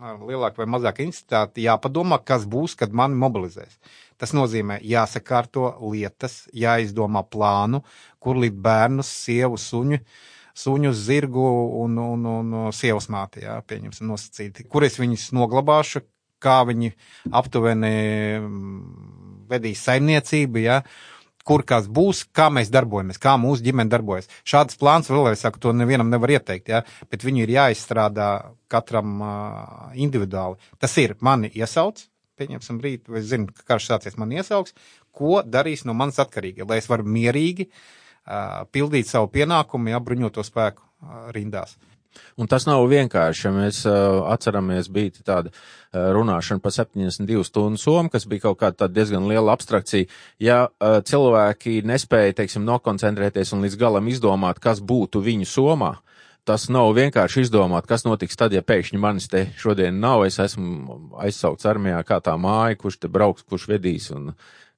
ar lielāku vai mazāku intensitāti, jāpadomā, kas būs, kad mani mobilizēs. Tas nozīmē, jāsakārto lietas, jāizdomā plānu, kur līdz bērnus, sievu, suņu. Suņu, zirgu un, un, un, un sievas māti, jā, pieņemsim nosacīti, kur es viņus noglabāšu, kā viņi aptuveni mm, vedīs saimniecību, jā, kur kas būs, kā mēs darbojamies, kā mūsu ģimene darbojas. Šāds plāns vēlreiz saku, to nevienam nevar ieteikt, ja? bet viņu ir jāizstrādā katram uh, individuāli. Tas ir mani iesauc, pieņemsim rīt, vai zinu, ka karš sācies man iesauks, ko darīs no manis atkarīgi, lai es varu mierīgi uh, pildīt savu pienākumu, ja bruņoto spēku uh, rindās. Un tas nav vienkārši, ja mēs uh, atceramies, bija tāda uh, runāšana par 72 stundu somu, kas bija kaut kāda diezgan liela abstrakcija. Ja uh, cilvēki nespēja, teiksim, nokoncentrēties un līdz galam izdomāt, kas būtu viņu somā, tas nav vienkārši izdomāt, kas notiks tad, ja pēkšņi manis te šodien nav, es esmu aizsaukts armijā kā tā māja, kurš te brauks, kurš vedīs un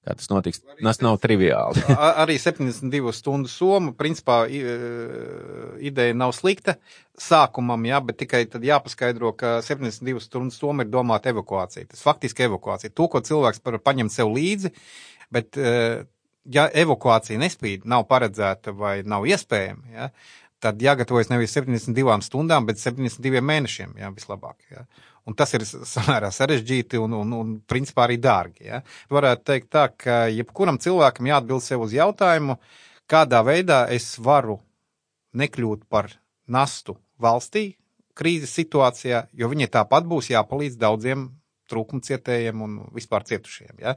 kā tas notiks. Tas nav triviāli. arī 72 stundu soma, principā ideja nav slikta sākumam, jā, bet tikai tad jāpaskaidro, ka 72 stundu soma ir domāta evakuācija. Tas faktiski evakuācija. To, ko cilvēks var paņemt sev līdzi, bet ja evakuācija nespīd, nav paredzēta vai nav iespējama, ja, tad jāgatavojas nevis 72 stundām, bet 72 mēnešiem, jā, vislabāk. Jā. Un tas ir samērā sarežģīti un, un, un principā arī dārgi. Ja? Varētu teikt tā, ka jebkuram cilvēkam jāatbild sev uz jautājumu, kādā veidā es varu nekļūt par nastu valstī krīzes situācijā, jo viņai tāpat būs jāpalīdz daudziem trūkumu cietējiem un vispār cietušiem. Ja?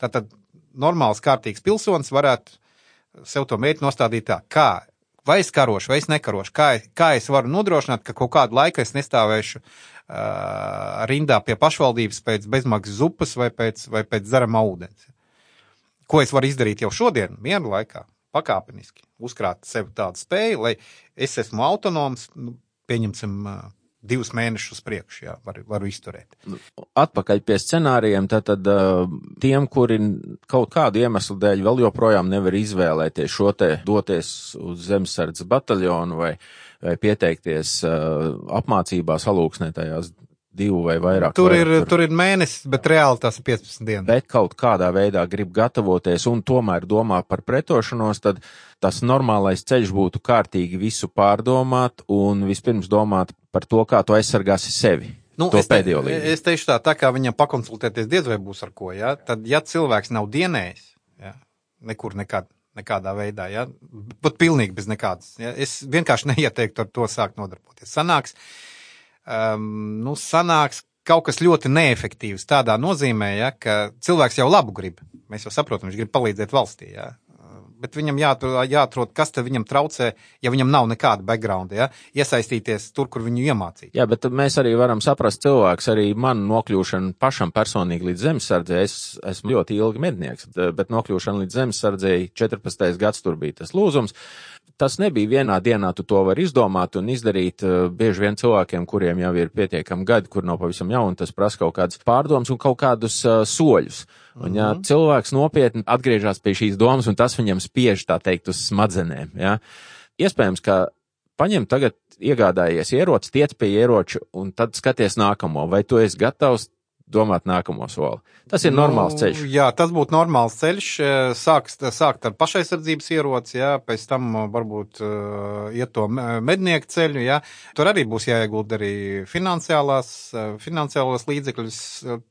Tātad normāls, kārtīgs pilsonis varētu sev to mērķi nostādīt tā, kā vai es karošu, vai es nekarošu, kā, kā es varu nodrošināt, ka kaut kādu laiku es nestāvēšu rindā pie pašvaldības pēc bezmaksas zupas vai pēc, vai pēc dzerama ūdens. Ko es varu izdarīt jau šodien, vienu laikā, pakāpeniski, uzkrāt sev tādu spēju, lai es esmu autonoms, nu, pieņemsim, uh, divus mēnešus priekš, jā, var, varu izturēt. Nu, atpakaļ pie scenārijiem, tad, tad tiem, kuri kaut kādu iemeslu dēļ vēl joprojām nevar izvēlēties šo te doties uz zemesardzes bataljonu vai, vai pieteikties apmācībās alūksnē tajās divu vai vairāk. Tur ir, tur... tur ir mēnesis, bet reāli tas ir 15 dienas. Bet kaut kādā veidā grib gatavoties un tomēr domā par pretošanos, tad tas normālais ceļš būtu kārtīgi visu pārdomāt un vispirms domāt par to, kā tu aizsargāsi sevi. Nu, to es, te, es teikšu tā, tā kā viņam pakonsultēties diez vai būs ar ko, ja? tad, ja cilvēks nav dienējis, ja? nekur nekad, nekādā veidā, ja? pat pilnīgi bez nekādas, ja? es vienkārši neieteiktu ar to sākt nodarboties. Sanāks, um, nu, sanāks kaut kas ļoti neefektīvs tādā nozīmē, ja, ka cilvēks jau labu grib. Mēs jau saprotam, viņš grib palīdzēt valstī. Ja bet viņam jāatrod, jāatrod kas viņam traucē, ja viņam nav nekāda background, ja? iesaistīties tur, kur viņu iemācīt. Jā, bet mēs arī varam saprast cilvēks, arī man nokļūšana pašam personīgi līdz zemesardzē, es esmu ļoti ilgi mednieks, bet nokļūšana līdz zemesardzē 14. gads tur bija tas lūzums tas nebija vienā dienā, tu to vari izdomāt un izdarīt. Eh, bieži vien cilvēkiem, kuriem jau ir pietiekami gadi, kur nav pavisam jauni, tas prasa kaut kādas pārdomas un kaut kādus uh, soļus. Un, ja mm -hmm. cilvēks nopietni atgriežas pie šīs domas, un tas viņam spiež, tā teikt, uz smadzenēm, ja, iespējams, ka paņem tagad iegādājies ieroci, tiec pie ieroča, un tad skaties nākamo, vai tu esi gatavs domāt nākamo soli. Tas ir nu, normāls ceļš. Jā, tas būtu normāls ceļš. Sāks, sākt ar pašaizsardzības ieroci, jā, pēc tam varbūt uh, iet to mednieku ceļu. Jā. Tur arī būs jāiegulda arī finansiālās, finansiālās līdzekļus.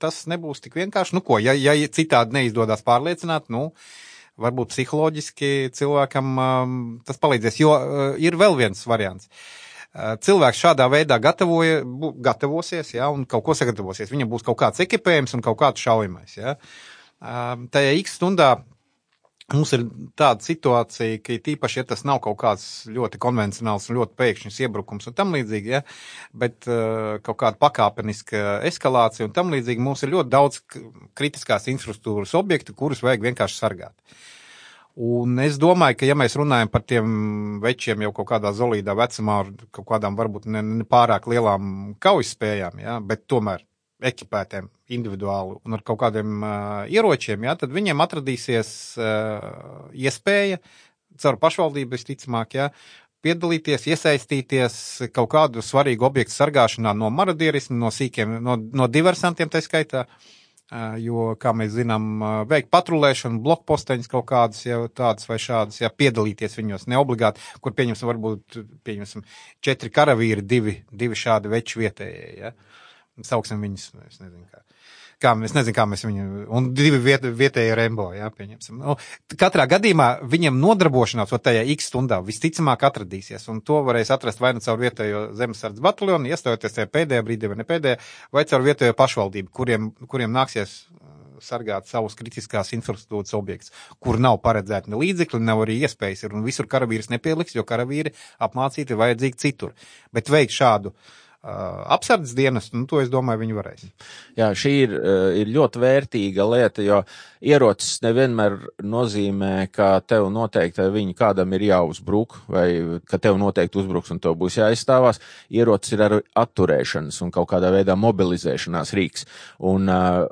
Tas nebūs tik vienkārši. Nu ko, ja, ja citādi neizdodas pārliecināt, nu, varbūt psiholoģiski cilvēkam um, tas palīdzēs, jo uh, ir vēl viens variants. Uh, Eh, cilvēks šādā veidā gatavoja, gatavosies, ja, un kaut ko sagatavosies. Viņam būs kaut kāds ekipējums un kaut kāds šaujamais. Ja. Eh, tajā X stundā mums ir tāda situācija, ka tīpaši, ja tas nav kaut kāds ļoti konvencionāls un ļoti pēkšņs iebrukums un tam līdzīgi, ja, bet uh, kaut kāda pakāpeniska eskalācija un tam līdzīgi, mums ir ļoti daudz kritiskās infrastruktūras objektu, kurus vajag vienkārši sargāt. Uh, Un es domāju, ka ja mēs runājam par tiem večiem jau kaut kādā zolīdā vecumā ar kaut kādām varbūt ne, ne pārāk lielām kaujas spējām, ja, bet tomēr ekipētiem individuāli un ar kaut kādiem uh, ieročiem, ja, tad viņiem atradīsies uh, iespēja caur pašvaldību visticamāk, ja, piedalīties, iesaistīties kaut kādu svarīgu objektu sargāšanā no marodierismu, no sīkiem, no, no diversantiem tā skaitā. Uh, jo, kā mēs zinām, veikt patrulēšanu, blokposteņus kaut kādus, jau tādas vai šādas, ja piedalīties viņos neobligāti, kur pieņemsim, varbūt, pieņemsim, četri karavīri, divi, divi šādi veči vietējie, ja. Sauksim viņus, es nezinu kā. Kā mēs nezinām, kā mēs viņu, un divi viet, vietējie rembo, jā, pieņemsim. Nu, katrā gadījumā viņiem nodarbošanās vai tajā x stundā visticamāk atradīsies, un to varēs atrast vai nu caur vietējo zemesardz bataljonu, iestājoties tajā pēdējā brīdī vai ne pēdējā, vai caur vietējo pašvaldību, kuriem, kuriem nāksies uh, sargāt savus kritiskās infrastruktūras objektus, kur nav paredzēti ne līdzekļi, nav arī iespējas, ir, un visur karavīrs nepieliks, jo karavīri apmācīti vajadzīgi citur. Bet veikt šādu uh, apsardzes dienas, nu, to es domāju, viņi varēs. Jā, šī ir, ir ļoti vērtīga lieta, jo ierocis nevienmēr nozīmē, ka tev noteikti viņi kādam ir jāuzbruk, vai ka tev noteikti uzbruks un tev būs jāizstāvās. Ierocis ir arī atturēšanas un kaut kādā veidā mobilizēšanās rīks. Un uh,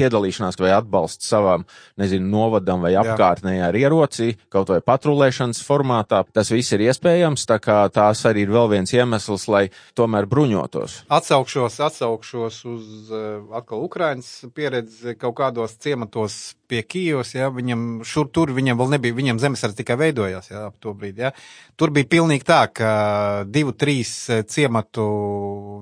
piedalīšanās vai atbalsts savam, nezinu, novadam vai apkārtnē ar ieroci, kaut vai patrulēšanas formātā, tas viss ir iespējams, tā kā tās arī ir vēl viens iemesls, lai tomēr bruņotos. Atsaukšos, atsaukšos uz uh, atkal Ukrainas pieredzi kaut kādos ciematos pie Kijos, ja, viņam šur tur, viņam vēl nebija, viņam zemesardze tikai veidojās, ja, ap to brīdi, ja. Tur bija pilnīgi tā, ka divu, trīs ciematu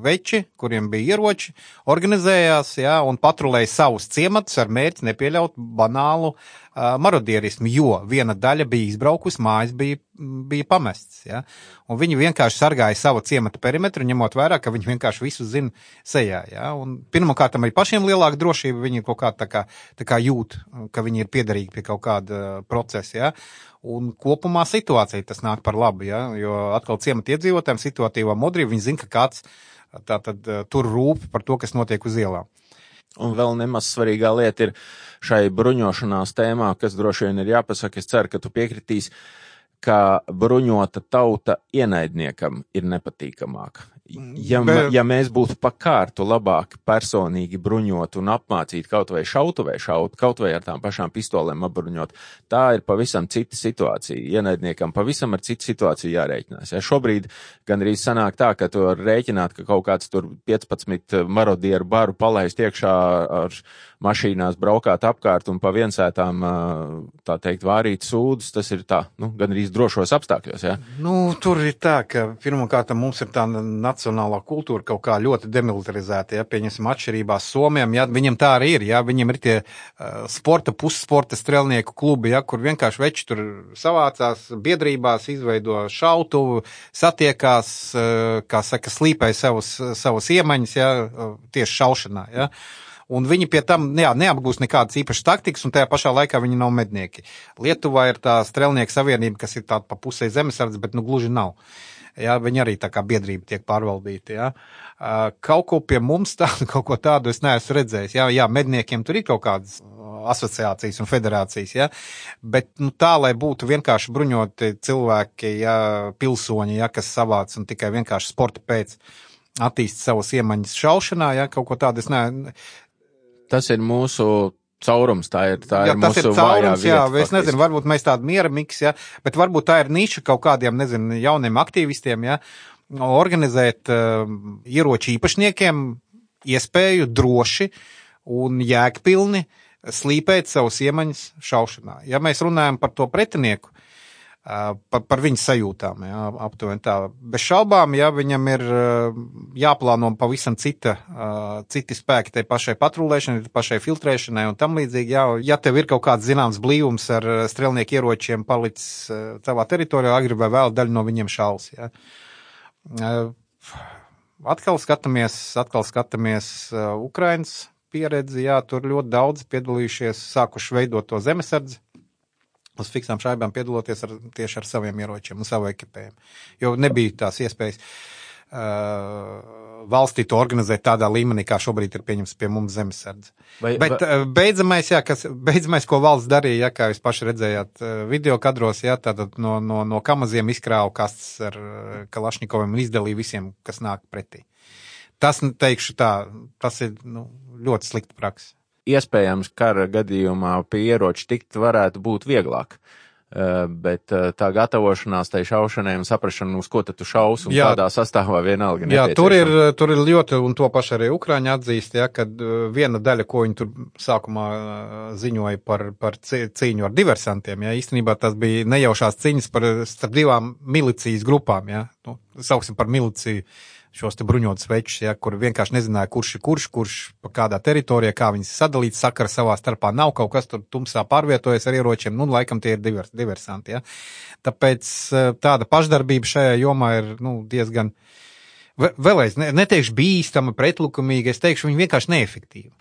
veči, kuriem bija ieroči, organizējās, ja, un patrulēja savus ciematus ar mērķi nepieļaut banālu uh, marodierismu, jo viena daļa bija izbraukusi, mājas bija, bija pamestas, ja. Un viņi vienkārši sargāja savu ciematu perimetru, ņemot vērā, ka viņi vienkārši visu zina sejā, ja. Pirmkārt, arī pašiem lielāka drošība, viņi kaut kā tā kā, tā kā jūt, ka viņi ir piederīgi pie kaut kāda procesa, ja. Un kopumā situācija tas nāk par labu, ja, jo atkal ciemata iedzīvotājiem situatīvā modrība, viņi zina, ka kāds tātad tur rūp par to, kas notiek uz ielām. Un vēl nemaz svarīgā lieta ir šai bruņošanās tēmā, kas droši vien ir jāpasaka. Es ceru, ka tu piekritīsi, ka bruņota tauta ienaidniekam ir nepatīkamāka. Ja, Bet... ja mēs būtu pakārtu labāk personīgi bruņot un apmācīt kaut vai šautavē šaut, kaut vai ar tām pašām pistolēm apbruņot, tā ir pavisam cita situācija. Ienaidniekam pavisam ar citu situāciju jārēķinās. Ja šobrīd gan arī sanāk tā, ka tu rēķināt, ka kaut kāds tur 15 marodieru baru palaist iekšā ar mašīnās braukāt apkārt un pa viensētām, tā teikt, vārīt sūdus, tas ir tā, nu, gan arī drošos apstākļos, ja? Nu, tur ir tā, ka pirmkārt mums ir tā nacionālā kultūra kaut kā ļoti demilitarizēta, ja, pieņemsim atšķirībās Somijam, ja, viņam tā arī ir, ja, viņam ir tie uh, sporta, pussporta strelnieku klubi, ja, kur vienkārši veči tur savācās biedrībās, izveido šautuvu, satiekās, uh, kā saka, slīpēja savus, savus iemaņas, ja, tieši šaušanā, ja. Uh, un viņi pie tam jā, neapgūst nekādas īpašas taktikas, un tajā pašā laikā viņi nav mednieki. Lietuvā ir tā strelnieku savienība, kas ir tāda pa pusē zemesardze, bet nu gluži nav. Jā, viņi arī tā kā biedrība tiek pārvaldīti. Jā. Kaut ko pie mums tādu, kaut ko tādu es neesmu redzējis. Jā, jā medniekiem tur ir kaut kādas asociācijas un federācijas, ja? bet nu, tā, lai būtu vienkārši bruņoti cilvēki, ja, pilsoņi, ja, kas savāc un tikai vienkārši sporta pēc attīst savus iemaņas šaušanā, ja kaut ko tādu es ne, Tas ir mūsu caurums, tā ir, tā jā, ir mūsu ir caurums, jā, vieta, es nezinu, varbūt mēs tādu miera miks, jā, bet varbūt tā ir niša kaut kādiem, nezinu, jauniem aktīvistiem, jā, organizēt uh, ieroču īpašniekiem iespēju droši un jēgpilni slīpēt savus iemaņas šaušanā. Ja mēs runājam par to pretinieku, par, par viņu sajūtām. Jā, aptuveni tā. Bez šaubām, ja viņam ir jāplāno pavisam cita, citi spēki tai pašai patrulēšanai, pašai filtrēšanai un tam līdzīgi. Jā, ja tev ir kaut kāds zināms blīvums ar strelnieku ieročiem palicis tavā teritorijā, agri vai vēl daļa no viņiem šaus. Jā. Atkal skatāmies, atkal skatāmies Ukrainas pieredzi, jā, tur ļoti daudz piedalījušies, sākuši veidot to zemesardzi uz fiksām šaibām piedaloties ar, tieši ar saviem ieročiem un savu ekipējumu. Jo nebija tās iespējas uh, valstī to organizēt tādā līmenī, kā šobrīd ir pieņems pie mums zemesardze. Vai, Bet vai... Beidzamais, jā, kas, beidzamais, ko valsts darīja, jā, kā jūs paši redzējāt video kadros, jā, tātad no, no, no kamaziem izkrāva kastes ar Kalašņikoviem un izdalīja visiem, kas nāk pretī. Tas, nu, teikšu tā, tas ir nu, ļoti slikta praksa iespējams kara gadījumā pie ieroča tikt varētu būt vieglāk. Uh, bet uh, tā gatavošanās tai šaušanai un saprašana, uz ko tu šaus un jā, kādā sastāvā vienalga. Jā, tur ir, tur ir ļoti, un to paši arī Ukrāņi atzīst, ja, kad uh, viena daļa, ko viņi tur sākumā ziņoja par, par cīņu ar diversantiem, ja, īstenībā tas bija nejaušās cīņas par starp divām milicijas grupām, ja, nu, sauksim par miliciju šos te bruņotus večus, ja, kur vienkārši nezināja, kurš ir kurš, kurš pa kādā teritorijā, kā viņas sadalīts, sakara savā starpā nav kaut kas tur tumsā pārvietojas ar ieročiem, nu, laikam tie ir divers, diversanti, ja. Tāpēc eh, tāda pašdarbība šajā jomā ir, nu, diezgan, vēlreiz, ne, neteikšu bīstama, pretlikumīga, es teikšu, viņa vienkārši neefektīva.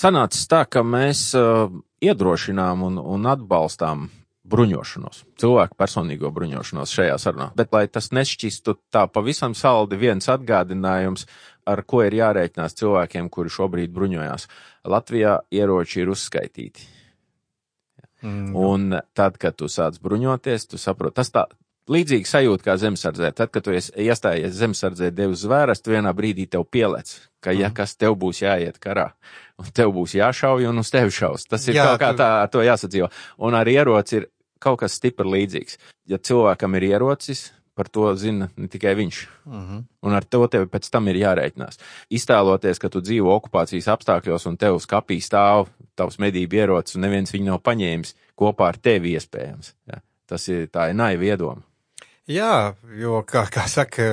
Sanācis tā, ka mēs uh, iedrošinām un, un atbalstām bruņošanos, cilvēku personīgo bruņošanos šajā sarunā. Bet, lai tas nešķistu tā pavisam saldi, viens atgādinājums, ar ko ir jārēķinās cilvēkiem, kuri šobrīd bruņojās. Latvijā ieroči ir uzskaitīti. Mm. Un tad, kad tu sāc bruņoties, tu saproti, tas tā, līdzīgi sajūta kā zemesardzē. Tad, kad tu iestājies zemesardzē, devi zvērestu, vienā brīdī tev pielēc, ka ja mhm. kas tev būs jāiet karā, un tev būs jāšauj un uz tevi šaus. Tas ir Jā, kaut kā tā, ar to jāsadzīvo. Un ar ieroci ir kaut kas stipri līdzīgs. Ja cilvēkam ir ierocis, par to zina ne tikai viņš. Uh mhm. -huh. Un ar to tev pēc tam ir jārēķinās. Iztēloties, ka tu dzīvo okupācijas apstākļos un tev skapī stāv tavs medību ierocis un neviens viņu nav paņēmis kopā ar tevi iespējams. Ja? Tas ir tā ir naiva iedoma. Jā, jo, kā, kā saka,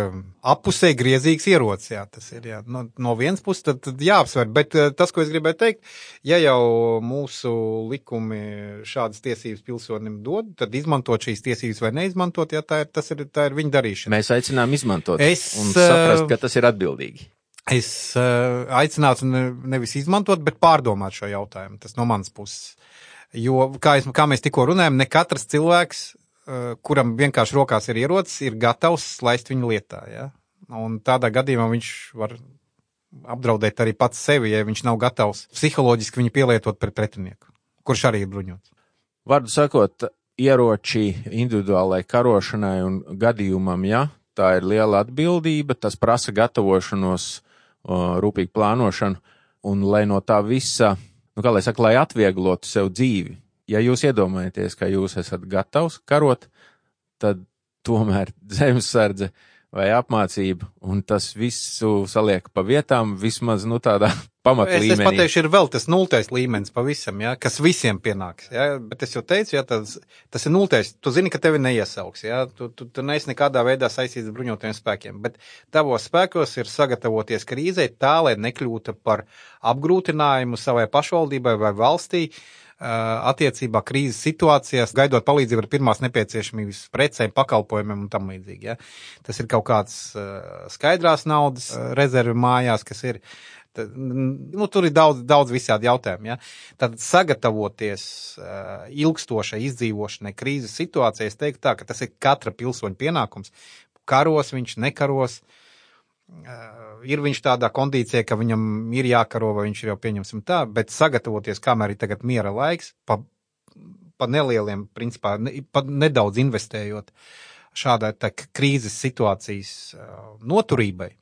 apusē griezīgs ierocis, jā, tas ir, jā. No, no vienas puses tad, tad jāapsver, bet eh, tas, ko es gribēju teikt, ja jau mūsu likumi šādas tiesības pilsonim dod, tad izmantot šīs tiesības vai neizmantot, jā, tā ir, tas ir, tā ir viņa darīšana. Mēs aicinām izmantot es, un saprast, ka tas ir atbildīgi. Es uh, aicinātu nevis izmantot, bet pārdomāt šo jautājumu, tas no manas puses. Jo, kā, es, kā mēs tikko runājam, ne katrs cilvēks Eh, kuram vienkārši rokās ir ierocis, ir gatavs laist viņu lietā. Ja? Un tādā gadījumā viņš var apdraudēt arī pats sevi, ja viņš nav gatavs psiholoģiski viņu pielietot pret pretinieku, kurš arī ir bruņots. Vārdu sakot, ieroči individuālai karošanai un gadījumam, ja tā ir liela atbildība, tas prasa gatavošanos, rūpīgu plānošanu, un lai no tā visa, nu kā lai saka, lai atvieglotu sev dzīvi, ja jūs iedomājaties, ka jūs esat gatavs karot, tad tomēr zemesardze vai apmācība, un tas visu saliek pa vietām, vismaz, nu, tādā pamatlīmenī. Es, es pateikšu, ir vēl tas nultais līmenis pavisam, ja, kas visiem pienāks, ja, bet es jau teicu, ja, tas, tas ir nultais, tu zini, ka tevi neiesauks, ja, tu, tu, tu neesi nekādā veidā saistīts ar bruņotajiem spēkiem, bet tavos spēkos ir sagatavoties krīzē tā, lai nekļūtu par apgrūtinājumu savai pašvaldībai vai valstī, uh, attiecībā krīzes situācijās, gaidot palīdzību ar pirmās nepieciešamības precēm, pakalpojumiem un tam līdzīgi. Ja? Tas ir kaut kāds skaidrās naudas rezervi mājās, kas ir. Nu, tur ir daudz, daudz visādi jautājumi. Ja? Tad sagatavoties uh, ilgstošai izdzīvošanai krīzes situācijā, es teiktu tā, ka tas ir katra pilsoņa pienākums. Karos viņš nekaros, uh, ir viņš tādā kondīcijā, ka viņam ir jākaro, vai viņš ir jau pieņemsim tā, bet sagatavoties, kamēr ir tagad miera laiks, pa, pa nelieliem, principā, ne, pa nedaudz investējot šādai tā, krīzes situācijas noturībai.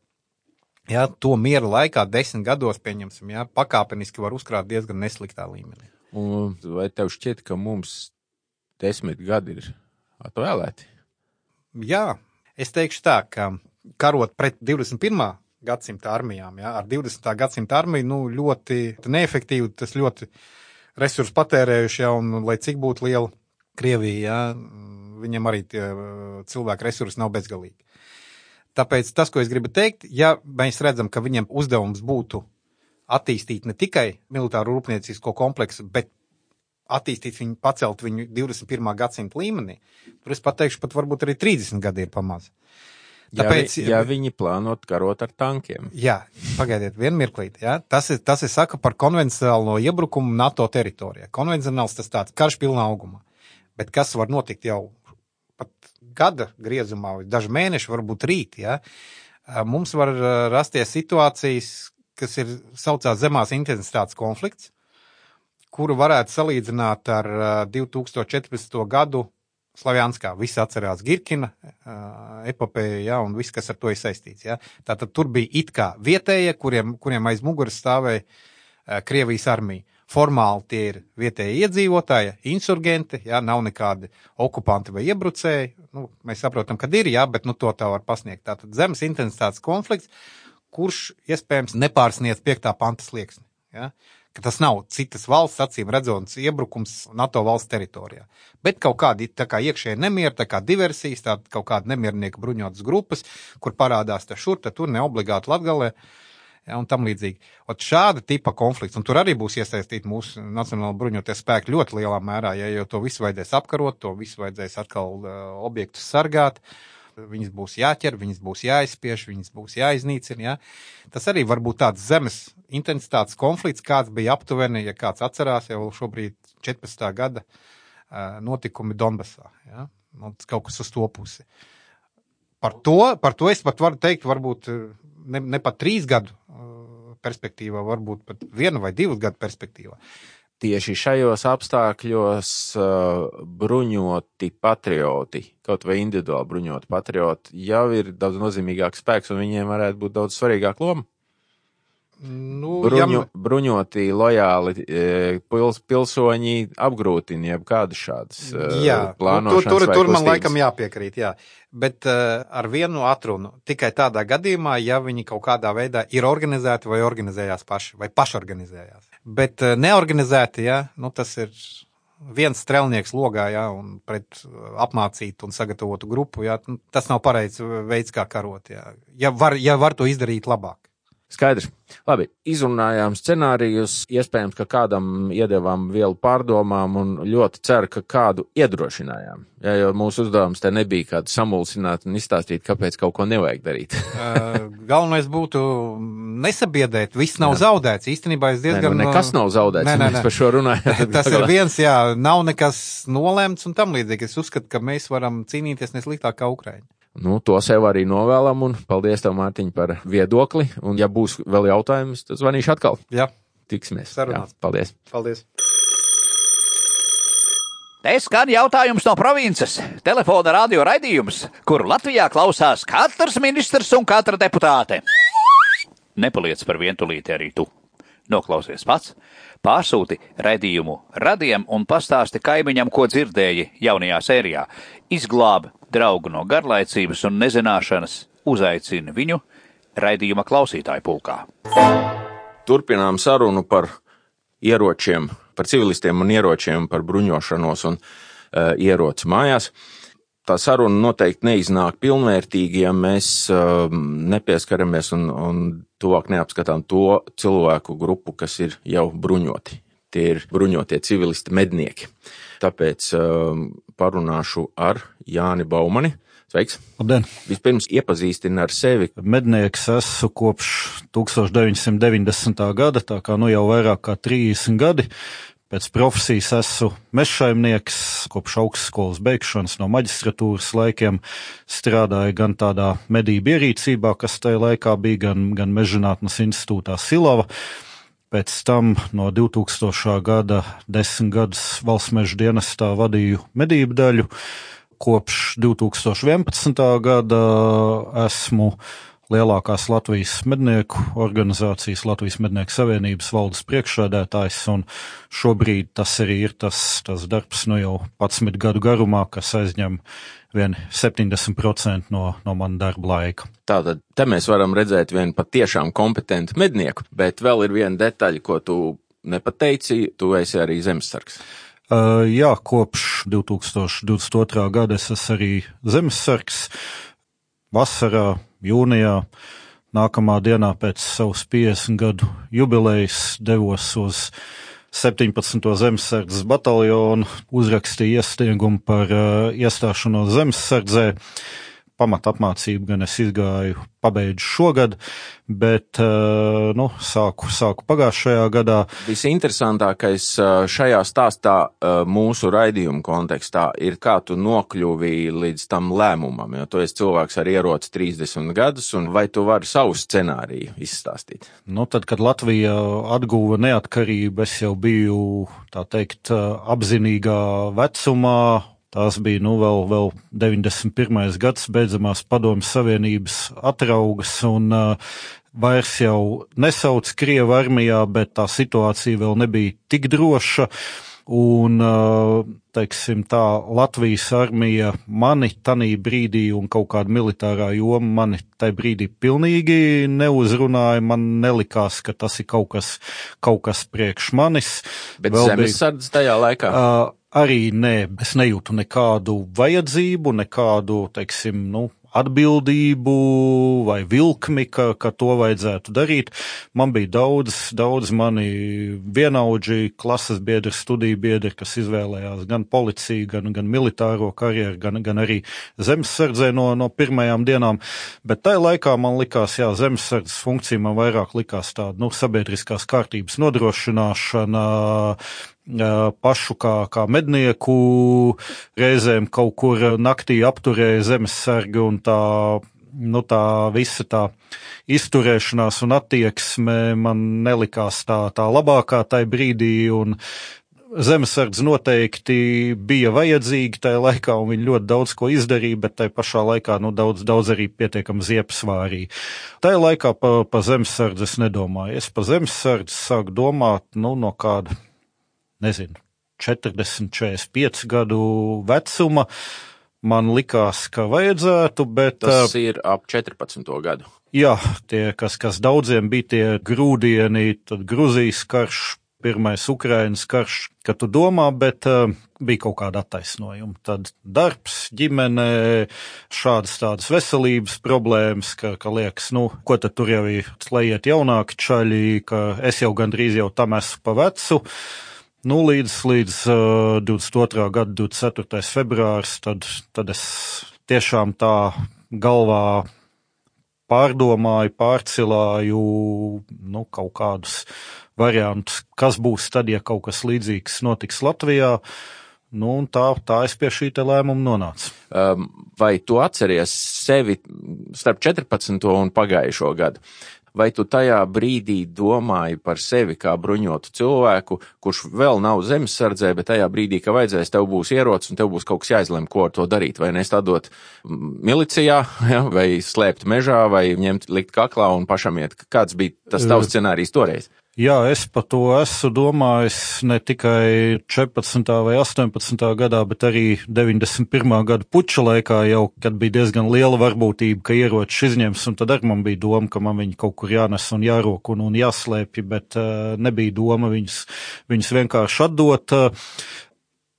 Jā, to miera laikā, desmit gados, pieņemsim, jā, pakāpeniski var uzkrāt diezgan nesliktā līmenī. Un vai tev šķiet, ka mums desmit gadi ir atvēlēti? Jā, es teikšu tā, ka karot pret 21. gadsimta armijām. Ja? Ar 20. gadsimta armiju nu, ļoti neefektīvi, tas ļoti resursu patērējuši, ja, un lai cik būtu liela Krievija, ja, viņam arī tie uh, cilvēku resursi nav bezgalīgi. Tāpēc tas, ko es gribu teikt, ja mēs redzam, ka viņiem uzdevums būtu attīstīt ne tikai militāru rūpniecisko kompleksu, bet attīstīt viņu, pacelt viņu 21. gadsimta līmenī, tur es pateikšu, pat varbūt arī 30 gadi ir pamazs. Tāpēc, ja, vi, ja viņi plānot karot ar tankiem. Jā, pagaidiet, vienu mirklīti. Ja? Tas, ir, tas ir saka par konvencionālo iebrukumu NATO teritorijā. Konvencionāls tas tāds karš pilnā augumā. Bet kas var notikt jau pat gada griezumā, vai daži mēneši, varbūt rīt, ja? mums var rasties situācijas, kas ir saucās zemās intensitātes konflikts, kuru varētu salīdzināt ar 2014. gadu Slavjanskā. Visi atcerās Girkina epopēju, ja, un viss, kas ar to ir saistīts. Ja. Tātad tur bija it kā vietējie, kuriem, kuriem aiz muguras stāvēja Krievijas armija. Formāli tie ir vietējie iedzīvotāji, insurgenti, ja, nav nekādi okupanti vai iebrucēji. Nu, mēs saprotam, ka ir, jā, bet nu, to tā var pasniegt. Tātad zemes intensitātes konflikts, kurš iespējams nepārsniedz 5. panta slieksni. Ja. Ka tas nav citas valsts acīm redzams iebrukums NATO valsts teritorijā. Bet kaut kādi kā iekšēji nemieri, tā kā diversijas, tā kaut kāda nemiernieku bruņotas grupas, kur parādās te šur, te tur neobligāti latgalē. Ja, un tam līdzīgi. Ot šāda tipa konflikts, un tur arī būs iesaistīti mūsu nacionāla bruņotie spēki ļoti lielā mērā, ja jau to visu vajadzēs apkarot, to visu vajadzēs atkal uh, objektus sargāt. Uh, viņas būs jāķer, viņas būs jāizspiež, viņas būs jāiznīcina. Ja? Tas arī var būt tāds zemes intensitātes konflikts, kāds bija aptuveni, ja kāds atcerās jau šobrīd 14. gada notikumi Donbasā. Ja? Nu, kaut kas uz to pusi. Par to, par to es pat varu teikt, varbūt ne, ne pat trīs gadu perspektīvā, varbūt pat vienu vai divu gadu perspektīvā tieši šajos apstākļos uh, bruņoti patrioti, kaut vai individuāli bruņoti patrioti, jau ir daudz nozīmīgāks spēks, un viņiem varētu būt daudz svarīgāka loma. Nu, Bruņu, ja... Bruņoti, lojāli e, pils, pilsoņi apgrūtina jebkādas šādas e, jā, plānošanas. Nu, tur, tur, tur man laikam jāpiekrīt, jā. Bet uh, ar vienu atrunu tikai tādā gadījumā, ja viņi kaut kādā veidā ir organizēti vai organizējās paši, vai pašorganizējās. Bet uh, neorganizēti, jā, nu tas ir viens strēlnieks logā, jā, un pret apmācītu un sagatavotu grupu, jā, nu, tas nav pareizs veids, kā karot, jā. Ja var, ja var to izdarīt labāk. Skaidrs. Labi, izrunājām scenārijus. Iespējams, ka kādam iedevām vielu pārdomām un ļoti ceru, ka kādu iedrošinājām. Ja, jo mūsu uzdevums te nebija kādu samulsināt un izstāstīt, kāpēc kaut ko nevajag darīt. uh, galvenais būtu nesabiedēt. Viss nav jā. zaudēts. Īstenībā es diezgan. Nē, nu, nekas nav zaudēts. Nē, nē, nē. Par šo runājam. Tas ir viens, jā, nav nekas nolēmts un tam līdzīgi. Es uzskatu, ka mēs varam cīnīties nesliktāk kā Ukraiņi. Nu, to sev arī novēlam, un paldies tev, Mārtiņ, par viedokli. Un, ja būs vēl jautājums, tad zvanīšu atkal. Jā, tiksimies. Sarunāt. Jā, paldies. Paldies. Te skan jautājums no provinces. Telefona radio raidījums, kuru Latvijā klausās katrs ministrs un katra deputāte. Nepaliec par vientulīti arī tu. Noklausies pats, pārsūti raidījumu radiem un pastāsti kaimiņam, ko dzirdēji jaunajā sērijā. Izglābi draugu no garlaicības un nezināšanas, uzaicina viņu raidījuma klausītāju pulkā. Turpinām sarunu par ieročiem, par civilistiem un ieročiem, par bruņošanos un uh, ieroci mājās. Tā saruna noteikti neiznāk pilnvērtīgi, ja mēs uh, nepieskaramies un, un tuvāk neapskatām to cilvēku grupu, kas ir jau bruņoti. Tie ir bruņotie civilisti mednieki. Tāpēc uh, parunāšu ar Jāni Baumani. Sveiks! Labdien! Vispirms iepazīstina ar sevi. Mednieks esmu kopš 1990. gada, tā kā nu jau vairāk kā 30 gadi. Pēc profesijas esmu mežsaimnieks, kopš augstskolas beigšanas no maģistratūras laikiem strādāju gan tādā medību ierīcībā, kas tajā laikā bija, gan, gan Mežģinātnes institūtā Silava. Pēc tam no 2000. gada desmit gadus valsts meža dienestā vadīju medību daļu. Kopš 2011. gada esmu lielākās Latvijas mednieku organizācijas, Latvijas mednieku savienības valdes priekšsēdētājs, un šobrīd tas arī ir tas, tas darbs nu jau 11 gadu garumā, kas aizņem vien 70% no, no mana darba laika. Tātad te mēs varam redzēt vienu patiešām kompetentu mednieku, bet vēl ir viena detaļa, ko tu nepateici, tu esi arī zemesargs. Uh, jā, kopš 2022. gada es esmu arī zemesargs. Vasarā jūnijā. Nākamā dienā pēc savas 50 gadu jubilejas devos uz 17. zemesardzes bataljonu, uzrakstīju iesniegumu par uh, iestāšanos zemesardzē. Uh, pamata apmācību gan es izgāju, pabeidzu šogad, bet eh, nu, sāku, sāku pagājušajā gadā. Visinteresantākais eh, šajā stāstā eh, mūsu raidījuma kontekstā ir, kā tu nokļuvi līdz tam lēmumam, jo tu esi cilvēks ar ieroci 30 gadus, un vai tu vari savu scenāriju izstāstīt? Nu, tad, kad Latvija atguva neatkarību, es jau biju, tā teikt, apzinīgā vecumā, Tās bija nu, vēl, vēl 91. gads, beidzamās padomjas Savienības atraugas, un uh, vairs jau nesauc Krievu armijā, bet tā situācija vēl nebija tik droša. Un, teiksim, tā Latvijas armija mani tanī brīdī un kaut kāda militārā joma mani tajā brīdī pilnīgi neuzrunāja. Man nelikās, ka tas ir kaut kas, kaut kas priekš manis. Bet zemesardze tajā laikā? Uh, arī nē, es nejūtu nekādu vajadzību, nekādu, teiksim, nu, atbildību vai vilkmi, ka, ka to vajadzētu darīt. Man bija daudz, daudz mani vienaudži, klases biedri, studiju biedri, kas izvēlējās gan policiju, gan, gan militāro karjeru, gan, gan arī zemesardzē no, no pirmajām dienām. Bet tajā laikā man likās, jā, zemesardzes funkcija man vairāk likās tāda, nu, sabiedriskās kārtības nodrošināšana, pašu kā, kā mednieku, reizēm kaut kur naktī apturēja zemesargi un tā, nu tā visa tā izturēšanās un attieksme man nelikās tā, tā labākā tajā brīdī Zemesardze noteikti bija vajadzīga tajā laikā, un viņi ļoti daudz ko izdarīja, bet tajā pašā laikā nu, daudz, daudz arī pietiekami ziepsvārīja. Tajā laikā pa, pa zemesardzi es nedomāju. Es pa zemesardzi sāku domāt nu, no kāda nezinu, 40, 45 gadu vecuma. Man likās, ka vajadzētu, bet. Tas ir ap 14 gadu. Jā, tie, kas, kas daudziem bija tie grūdieni, tad Gruzijas karš, pirmais Ukrainas karš, kad tu domā, bet uh, bija kaut kāda attaisnojuma. Tad darbs, ģimene, šādas tādas veselības problēmas, ka, ka liekas, nu, ko tad tur jau ir, lai iet jaunāki čaļi, ka es jau gandrīz jau tam esmu pa vecu. Uh, Nu, līdz, līdz uh, 22. gada 24. februārs, tad, tad es tiešām tā galvā pārdomāju, pārcilāju nu, kaut kādus variantus, kas būs tad, ja kaut kas līdzīgs notiks Latvijā. Nu, tā, tā es pie šī lēmuma nonācu. Um, vai tu atceries sevi starp 14. un pagājušo gadu? Vai tu tajā brīdī domāji par sevi kā bruņotu cilvēku, kurš vēl nav zemesardzē, bet tajā brīdī, ka vajadzēs, tev būs ierocis un tev būs kaut kas jāizlem, ko ar to darīt, vai nestādot milicijā, ja, vai slēpt mežā, vai ņemt likt kaklā un pašam iet. Kāds bija tas tavs scenārijs toreiz? Jā, es par to esmu domājis ne tikai 14. vai 18. gadā, bet arī 91. gada puča laikā jau, kad bija diezgan liela varbūtība, ka ieroči izņems, un tad arī man bija doma, ka man viņi kaut kur jānes un jārok un, un jāslēpj, bet uh, nebija doma viņus, viņus vienkārši atdot. Uh,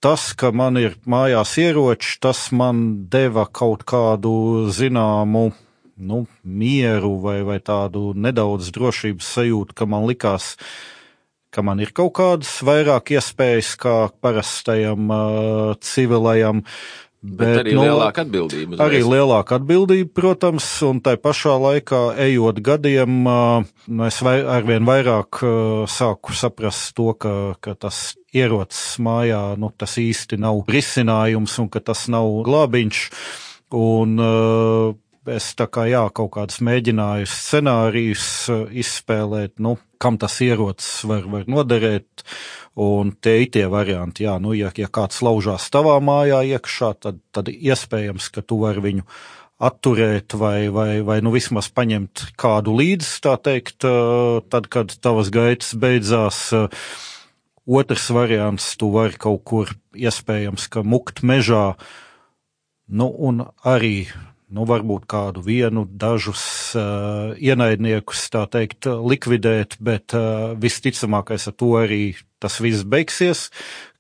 tas, ka man ir mājās ieroči, tas man deva kaut kādu zināmu nu, mieru vai, vai tādu nedaudz drošības sajūtu, ka man likās, ka man ir kaut kādas vairāk iespējas kā parastajam uh, civilajam. Bet, bet arī nu, lielāka atbildība. Arī reiz. lielāka atbildība, protams, un tai pašā laikā, ejot gadiem, uh, es vai, arvien vairāk uh, sāku saprast to, ka, ka tas ierocis mājā, nu, tas īsti nav risinājums un ka tas nav glābiņš. Un, uh, es tā kā jā, kaut kādus mēģināju scenārijus eh, izspēlēt, nu, kam tas ierocis var, var noderēt, un tie ir tie varianti, jā, nu, ja, ja kāds laužās tavā mājā iekšā, tad, tad iespējams, ka tu vari viņu atturēt vai, vai, vai nu vismaz paņemt kādu līdzi, tā teikt, eh, tad, kad tavas gaitas beidzās. Otrs variants, tu vari kaut kur iespējams, ka mukt mežā, nu, un arī nu, varbūt kādu vienu, dažus uh, ienaidniekus, tā teikt, likvidēt, bet uh, visticamākais ar to arī tas viss beigsies.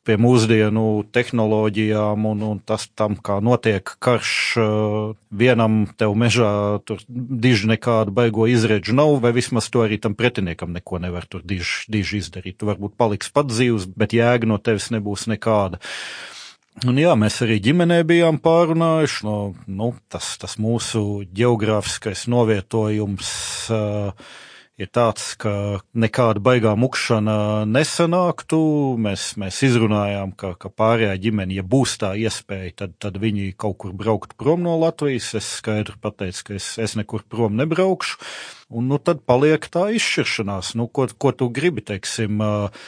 Pie mūsdienu tehnoloģijām un, un tas tam, kā notiek karš, uh, vienam tev mežā tur diži nekādu baigo izredžu nav, vai vismaz to arī tam pretiniekam neko nevar tur diži, diži izdarīt. Tu varbūt paliks pat dzīvs, bet jēga no tevis nebūs nekāda. Uh, Un jā, mēs arī ģimenē bijām pārunājuši, no, nu, tas, tas mūsu geogrāfiskais novietojums uh, ir tāds, ka nekāda baigā mukšana nesanāktu. Mēs, mēs izrunājām, ka, ka pārējā ģimene, ja būs tā iespēja, tad, tad viņi kaut kur braukt prom no Latvijas. Es skaidri pateicu, ka es, es nekur prom nebraukšu. Un nu, tad paliek tā izšķiršanās, nu, ko, ko tu gribi, teiksim. Uh,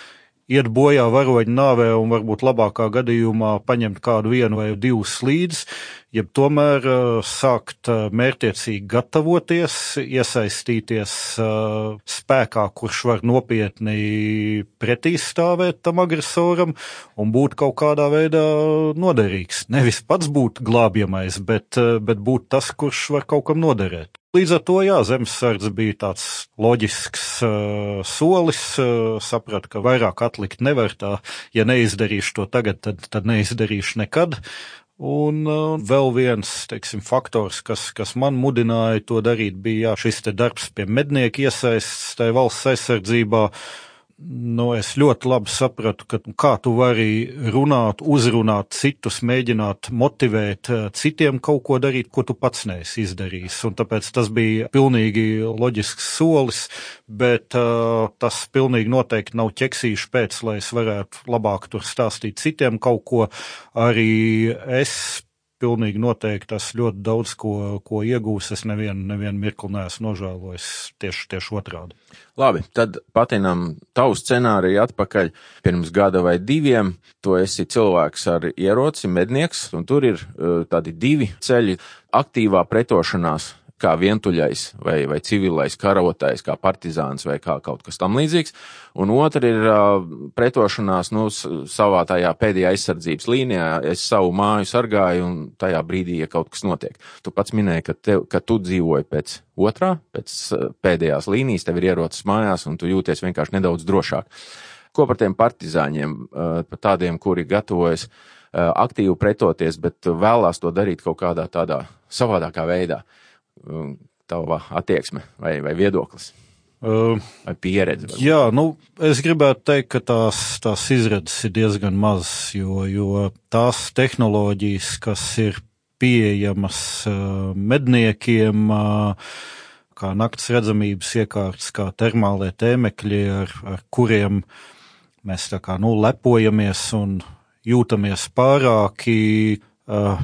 iet bojā varoņu nāvē un varbūt labākā gadījumā paņemt kādu vienu vai divus līdzi, jeb tomēr uh, sākt uh, mērtiecīgi gatavoties, iesaistīties uh, spēkā, kurš var nopietni pretīstāvēt tam agresoram un būt kaut kādā veidā noderīgs. Nevis pats būt glābjamais, bet, bet būt tas, kurš var kaut kam noderēt. Līdz ar to, jā, zemesardze bija tāds loģisks uh, solis, uh, sapratu, ka vairāk atlikt nevar tā, ja neizdarīšu to tagad, tad, tad neizdarīšu nekad. Un uh, vēl viens, teiksim, faktors, kas, kas man mudināja to darīt, bija jā, šis te darbs pie mednieku iesaists tajā valsts aizsardzībā. Uh, nu, es ļoti labi sapratu, ka, kā tu vari runāt, uzrunāt citus, mēģināt motivēt eh, citiem kaut ko darīt, ko tu pats neesi izdarījis. Un tāpēc tas bija pilnīgi loģisks solis, bet uh, tas pilnīgi noteikti nav ķeksīšu pēc, lai es varētu labāk tur stāstīt citiem kaut ko. Arī es pilnīgi noteikti tas ļoti daudz ko, ko iegūs. Es nevienu, nevienu mirkli neesmu nožēlojis tieši, tieši otrādi. Labi, tad patinam tavu scenāriju atpakaļ pirms gada vai diviem. Tu esi cilvēks ar ieroci, mednieks, un tur ir uh, tādi divi ceļi - aktīvā pretošanās kā vientuļais vai, vai civilais karotais, kā partizāns vai kā kaut kas tam līdzīgs. Un otra ir uh, pretošanās, nu, savā tajā pēdējā aizsardzības līnijā. Es savu māju sargāju un tajā brīdī, ja kaut kas notiek. Tu pats minēji, ka, tev, ka tu dzīvoji pēc otrā, pēc pēdējās līnijas, tev ir ierocis mājās un tu jūties vienkārši nedaudz drošāk. Ko par tiem partizāņiem, uh, par tādiem, kuri gatavojas uh, aktīvi pretoties, bet vēlās to darīt kaut kādā tādā savādākā veidā? Tava attieksme vai, vai viedoklis? Uh, vai pieredze? Varbūt? Jā, nu, es gribētu teikt, ka tās, tās izredzes ir diezgan mazas, jo, jo tās tehnoloģijas, kas ir pieejamas uh, medniekiem, uh, kā nakts redzamības iekārtas, kā termālie tēmekļi, ar, ar kuriem mēs tā kā, nu, lepojamies un jūtamies pārāki, uh,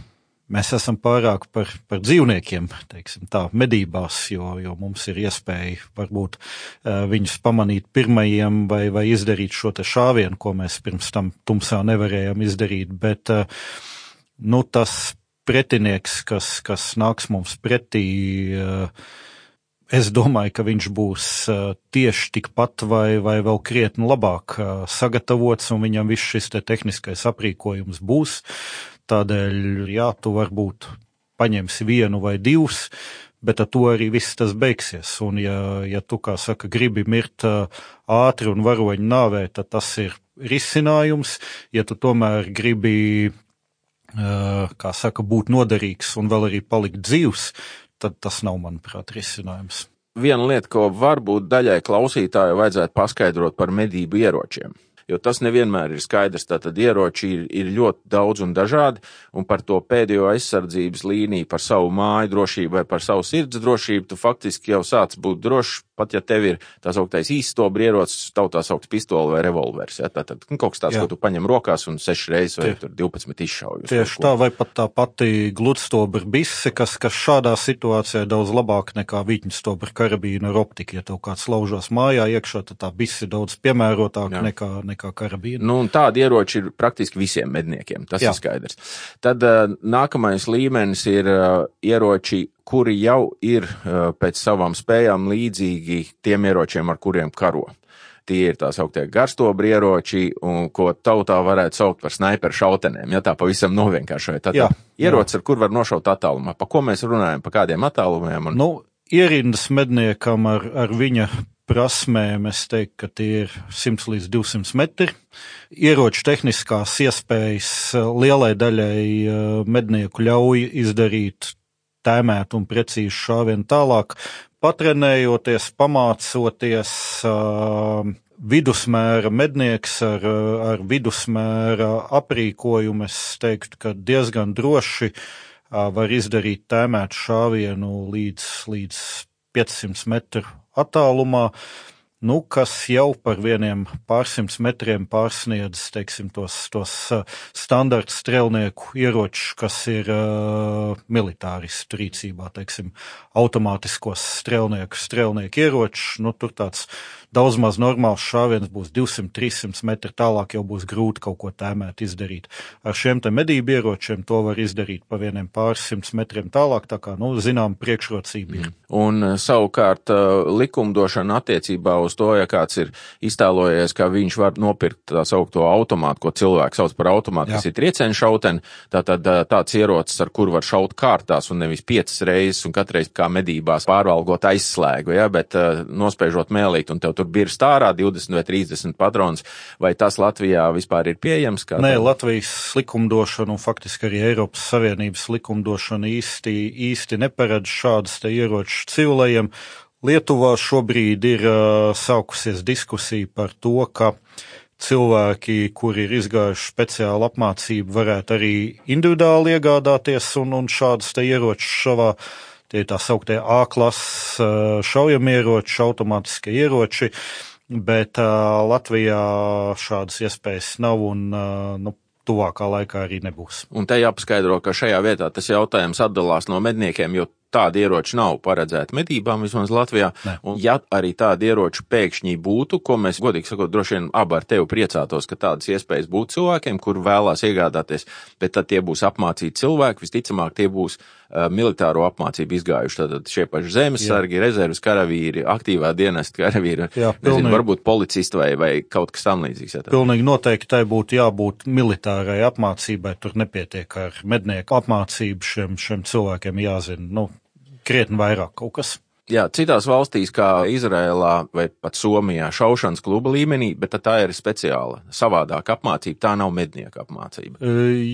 mēs esam pārāk par, par dzīvniekiem, teiksim tā, medībās, jo, jo mums ir iespēja varbūt viņus pamanīt pirmajiem vai, vai izdarīt šo te šāvienu, ko mēs pirms tam tumsā nevarējām izdarīt, bet, nu, tas pretinieks, kas, kas nāks mums pretī, Es domāju, ka viņš būs tieši tikpat vai, vai vēl krietni labāk sagatavots, un viņam viss šis te tehniskais aprīkojums būs. Tādēļ, jā, tu varbūt paņemsi vienu vai divus, bet ar to arī viss tas beigsies. Un, ja, ja tu, kā saka, gribi mirt ātri un varoņu nāvē, tad tas ir risinājums. Ja tu tomēr gribi, kā saka, būt noderīgs un vēl arī palikt dzīvs, tad tas nav, manuprāt, risinājums. Viena lieta, ko varbūt daļai klausītāju vajadzētu paskaidrot par medību ieročiem jo tas nevienmēr ir skaidrs. Tātad ieroči ir, ir ļoti daudz un dažādi, un par to pēdējo aizsardzības līniju, par savu māju drošību vai par savu sirds drošību, tu faktiski jau sāc būt drošs, pat ja tev ir tā sauktais īstobri ierocis, tautā saukts pistoli vai revolvers. Ja? Tātad nu, kaut kas tāds, Jā. ko tu paņem rokās un sešas reizes vai Tie, 12 izšauj. Tieši tā, vai pat tā pati gludstobra bise, kas, kas šādā situācijā ir daudz labāk nekā vītņstobra karabīna ar optiku. Ja tev kāds laužās mājā iekšā, tad tā bise ir daudz piemērotāka nekā, nekā karabīna. Nu, tādi ieroči ir praktiski visiem medniekiem, tas Jā. ir skaidrs. Tad uh, nākamais līmenis ir uh, ieroči, kuri jau ir uh, pēc savām spējām līdzīgi tiem ieročiem, ar kuriem karo. Tie ir tā sauktie garstobri ieroči, un ko tautā varētu saukt par sniperu šautenēm, ja tā pavisam novienkāršojot. Tad jā, ierocis, jā. ar kur var nošaut attālumā. Pa ko mēs runājam, pa kādiem attālumiem? Un... Nu, ierindas medniekam ar, ar viņa prasmēm es teiktu, ka tie ir 100 līdz 200 metri. Ieroču tehniskās iespējas eh, lielai daļai eh, mednieku ļauj izdarīt tēmēt un precīzi šāvienu tālāk, patrenējoties, pamācoties. Uh, vidusmēra mednieks ar, ar vidusmēra aprīkojumu, es teiktu, ka diezgan droši var izdarīt tēmētu šāvienu līdz, līdz 500 metru attālumā. nu, kas jau par vieniem pārsimts metriem pārsniedz teiksim, tos, tos standarta strēlnieku ieročus, kas ir uh, militāristu rīcībā, teiksim, automātiskos strēlnieku, strēlnieku ieročus. Nu, tur tāds daudz maz normāls šāviens būs 200-300 metri tālāk, jau būs grūti kaut ko tēmēt izdarīt. Ar šiem te medību ieročiem to var izdarīt pa vieniem pāris simts metriem tālāk, tā kā, nu, zinām, priekšrocība ir. Mm. Un eh, savukārt eh, likumdošana attiecībā uz to, ja kāds ir iztēlojies, ka viņš var nopirkt tā saukto automātu, ko cilvēks sauc par automātu, Jā. kas ir triecienu šauteni, tātad eh, tāds ierocis, ar kur var šaut kārtās un nevis piecas reizes un katreiz kā medībās pārvalgot aizslēgu, ja, bet nospēžot mēlīt un tev tur birst ārā 20 vai 30 patrons, vai tas Latvijā vispār ir pieejams? Nē, Latvijas likumdošana un faktiski arī Eiropas Savienības likumdošana īsti, īsti neparedz šādas te ieroču civilajiem. Lietuvā šobrīd ir uh, saukusies diskusija par to, ka cilvēki, kuri ir izgājuši speciālu apmācību, varētu arī individuāli iegādāties un, un šādas te ieročus savā tie tā sauktie A klases šaujamieroči, automātiskie ieroči, bet uh, Latvijā šādas iespējas nav un uh, nu, tuvākā laikā arī nebūs. Un te jāpaskaidro, ka šajā vietā tas jautājums atdalās no medniekiem, jo tādi ieroči nav paredzēti medībām vismaz Latvijā. Ne. Un ja arī tādi ieroči pēkšņi būtu, ko mēs godīgi sakot, droši vien abi ar tevi priecātos, ka tādas iespējas būtu cilvēkiem, kur vēlās iegādāties, bet tad tie būs apmācīti cilvēki, visticamāk tie būs uh, militāro apmācību izgājuši. Tātad šie paši zemesargi, rezerves karavīri, aktīvā dienesta karavīri, Jā, nezinu, varbūt policisti vai, vai kaut kas tam līdzīgs. Ja pilnīgi noteikti tai būtu jābūt militārai apmācībai, tur nepietiek ar mednieku apmācību šiem, šiem cilvēkiem jāzina. Nu, krietni vairāk kaut kas. Jā, citās valstīs, kā Izrēlā vai pat Somijā, šaušanas kluba līmenī, bet tā ir speciāla, savādāka apmācība, tā nav mednieka apmācība.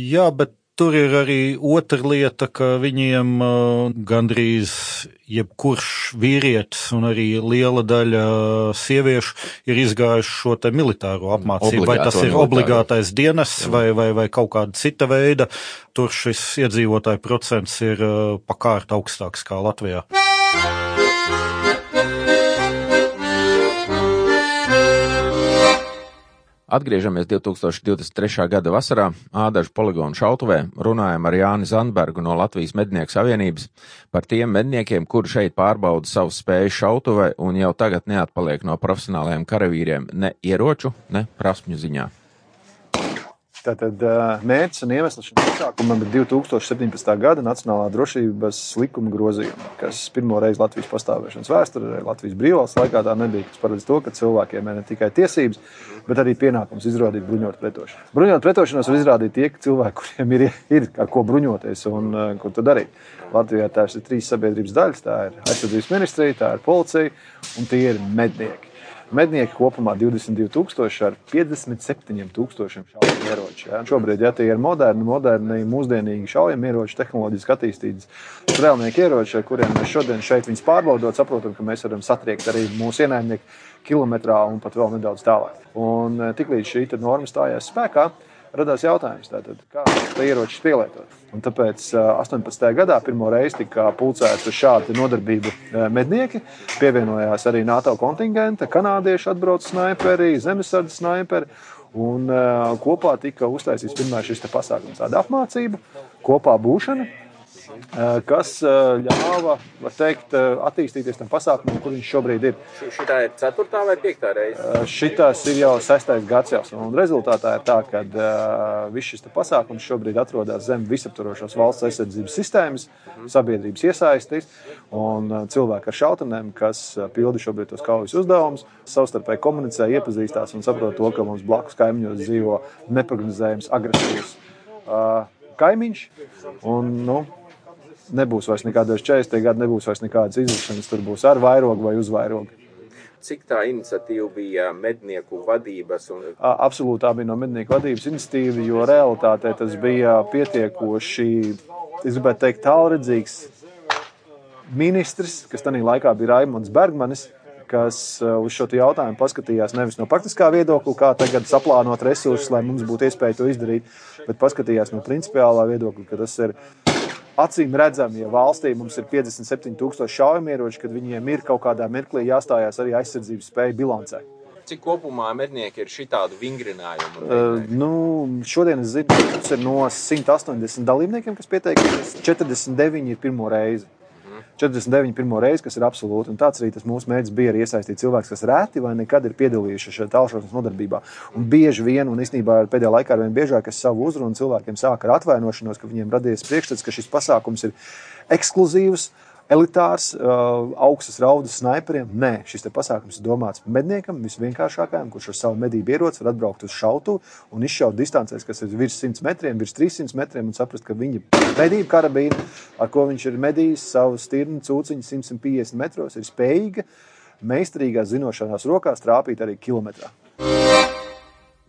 Jā, bet tur ir arī otra lieta, ka viņiem gandrīz jebkurš vīrietis un arī liela daļa sieviešu ir izgājuši šo te militāro apmācību. Obligāto vai tas ir obligātais dienas vai, vai, vai kaut kāda cita veida. Tur šis iedzīvotāju procents ir pakārt augstāks kā Latvijā. Atgriežamies 2023. gada vasarā Ādažu poligonu šautuvē, runājam ar Jāni Zandbergu no Latvijas mednieku savienības par tiem medniekiem, kuri šeit pārbauda savus spēju šautuvē un jau tagad neatpaliek no profesionālajiem karavīriem ne ieroču, ne prasmju ziņā. Tātad mērķis un iemesls šim pasākumam ir 2017. gada Nacionālā drošības likuma grozījuma, kas pirmo reizi Latvijas pastāvēšanas vēsturē, Latvijas brīvvalsts laikā tā nebija, kas paredz to, ka cilvēkiem ir ne tikai tiesības, bet arī pienākums izrādīt bruņot pretošanu. Bruņot pretošanos var izrādīt tie cilvēki, kuriem ir, ir ko bruņoties un ko to darīt. Latvijā tās ir trīs sabiedrības daļas. Tā ir aizsardzības ministrija, tā ir policija un tie ir mednieki. Mednieki kopumā 22,000 ar 57,000 šaujamieroču. Ja. Šobrīd, ja tie ir moderni, moderni, mūsdienīgi šaujamieroči, tehnoloģiski attīstītas strēlnieku ieroči, ar kuriem mēs šodien šeit pārbaudot, saprotam, ka mēs varam satriekt arī mūsu ienaidnieku kilometrā un pat vēl nedaudz tālāk. Un eh, tiklīdz šī norma stājās spēkā, radās jautājums, tātad, kā šo ieroču pielietot. Un tāpēc 18. gadā pirmo reizi tika pulcēti uz šādu nodarbību mednieki. Pievienojās arī NATO kontingente, kanādieši atbrauc snaiperi, zemesardzes snaiperi. Un kopā tika uztaisīts pirmais šis pasākums, tāda apmācība, kopā būšana. Eh, kas eh, ļāva teikt, eh, attīstīties tam pasākumam, kur viņš šobrīd ir. Šī ir ceturtā vai piektā reize? Šitās ir jau sestais gads, jau, un rezultātā ir tā, ka viss šis pasākums šobrīd atrodas zem visaptvarošās valsts aizsardzības sistēmas, mhm. sabiedrības iesaistīts un cilvēki ar šautenēm, kas pilda šobrīd tos kaujas uzdevumus, savstarpēji komunicē, iepazīstās un saprot to, ka mums blakus kaimiņos dzīvo neparedzējams, agresīvs kaimiņš. Un, nu, nebūs vairs nekādas 40 gadi, nebūs vairs nekādas izlikšanas, tur būs ar vairogu vai uz vairogu. Cik tā iniciatīva bija mednieku vadības? Un... Absolūti tā bija no mednieku vadības iniciatīva, jo realitātē tas bija pietiekoši, es gribētu teikt, tālredzīgs ministrs, kas tajā laikā bija Raimons Bergmanis, kas uz šo jautājumu paskatījās nevis no praktiskā viedokļa, kā tagad saplānot resursus, lai mums būtu iespēja to izdarīt, bet paskatījās no principiālā viedokļa, ka tas ir acīm redzami, ja valstī mums ir 57,000 šaujamieroči, kad viņiem ir kaut kādā mirklī jāstājās arī aizsardzības spēja bilancē. Cik kopumā mednieki ir šitādu vingrinājumu? Uh, nu, šodien es zinu, ka mums ir no 180 dalībniekiem, kas pieteikušies, 49 ir pirmo reizi. 49 pirmo reizi, kas ir absolūti. Un tāds arī tas mūsu mērķis bija arī iesaistīt cilvēkus, kas reti vai nekad ir piedalījušies šajā tālruņa nodarbībā. Un bieži vien, un īstenībā pēdējā laikā ar vien biežāk es savu uzrunu cilvēkiem sāku ar atvainošanos, ka viņiem radies priekšstats, ka šis pasākums ir ekskluzīvs. Elitārs, uh, augstas raudas sniperiem. Nē, šis pasākums ir domāts medniekam, visvienkāršākajam, kurš ar savu medību ieroci var atbraukt uz šautu un izšaut distancēs, kas ir virs 100 metriem, virs 300 metriem, un saprast, ka viņa medību karabīna, ar ko viņš ir medījis savu stirnu cūciņu 150 metros, ir spējīga meistarīgās zinošanās rokās trāpīt arī kilometrā.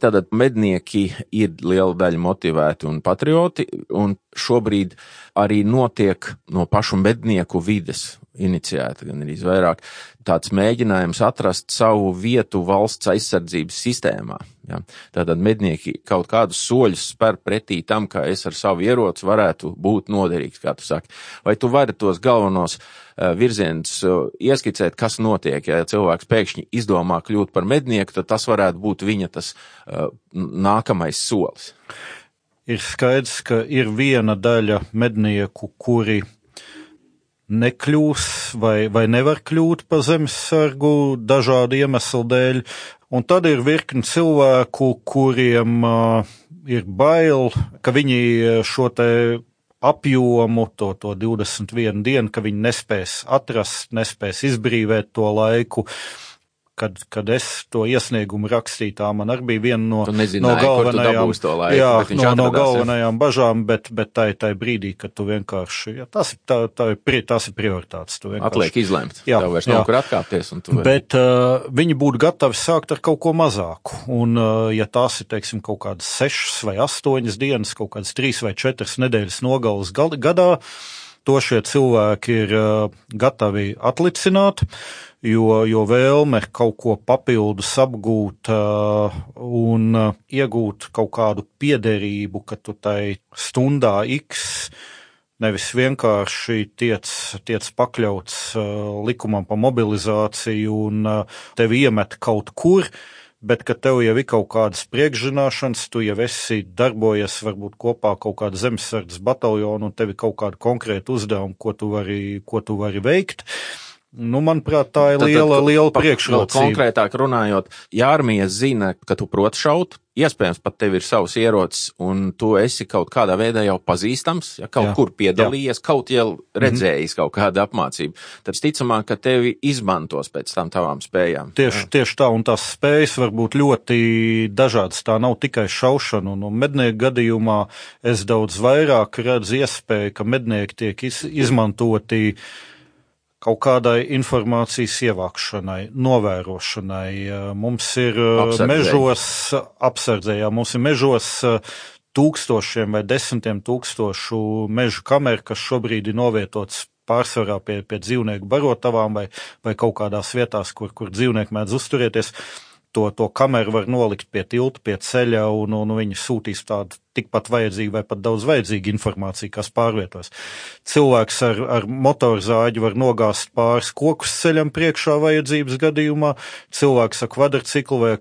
Tātad mednieki ir liela daļa motivēti un patrioti, un šobrīd arī notiek no pašu mednieku vides iniciēta gan arī vairāk tāds mēģinājums atrast savu vietu valsts aizsardzības sistēmā. Ja? Tātad mednieki kaut kādus soļus spēr pretī tam, ka es ar savu ieroci varētu būt noderīgs, kā tu saki. Vai tu vari tos galvenos uh, virzienus uh, ieskicēt, kas notiek, ja cilvēks pēkšņi izdomā kļūt par mednieku, tad tas varētu būt viņa tas uh, nākamais solis. Ir skaidrs, ka ir viena daļa mednieku, kuri nekļūs vai, vai nevar kļūt par zemesargu dažādu iemeslu dēļ. Un tad ir virkni cilvēku, kuriem uh, ir bail, ka viņi šo te apjomu, to, to 21 dienu, ka viņi nespēs atrast, nespēs izbrīvēt to laiku. Uh, kad, kad es to iesniegumu rakstīju, tā man arī bija viena no, no galvenajām, laiku, jā, no, no galvenajām bažām, bet, bet tā ir tā brīdī, kad tu vienkārši, jā, tas, tā, tā ir, tās ir prioritātes. Atliek izlemt, jā, tev vairs jā. nav kur atkāpties. Var... Bet uh, viņi būtu gatavi sākt ar kaut ko mazāku, un uh, ja tās ir, teiksim, kaut kādas sešas vai astoņas dienas, kaut kādas trīs vai četras nedēļas nogalas gadā, to šie cilvēki ir uh, gatavi atlicināt. Uh, jo, jo vēlme kaut ko papildus apgūt uh, un uh, iegūt kaut kādu piederību, ka tu tai stundā X nevis vienkārši tiec, tiec pakļauts uh, likumam pa mobilizāciju un uh, tevi iemet kaut kur, bet ka tev jau ir kaut kādas priekšzināšanas, tu jau esi darbojies varbūt kopā kaut kāda zemesardzes bataljona un tev ir kaut kāda konkrēta uzdevuma, ko tu vari, ko tu vari veikt. Uh, Nu, manuprāt, tā ir liela, tad, liela priekšrocība. Konkrētāk runājot, ja armija zina, ka tu prot šaut, iespējams pat tev ir savs ierocis un tu esi kaut kādā veidā jau pazīstams, ja kaut jā, kur piedalījies, jā. kaut jau redzējis mm -hmm. kaut kādu apmācību, tad ticamāk, ka tevi izmantos pēc tam tavām spējām. Tieši, tieši tā, un tās spējas var būt ļoti dažādas. Tā nav tikai šaušana, un, un mednieku gadījumā es daudz vairāk redzu iespēju, ka mednieki tiek iz, izmantoti kaut kādai informācijas ievākšanai, novērošanai. Mums ir apsardzē. mežos, apsardzējā, mums ir mežos tūkstošiem vai desmitiem tūkstošu mežu kameru, kas šobrīd ir novietotas pārsvarā pie, pie dzīvnieku barotavām vai, vai kaut kādās vietās, kur, kur dzīvnieki mēdz uzturēties to, to kameru var nolikt pie tilta, pie ceļa, un, un viņi sūtīs tādu tikpat vajadzīgu vai pat daudz vajadzīgu informāciju, kas pārvietos. Cilvēks ar, ar motorzāģi var nogāzt pāris kokus ceļam priekšā vajadzības gadījumā, cilvēks ar kvadrciklu vai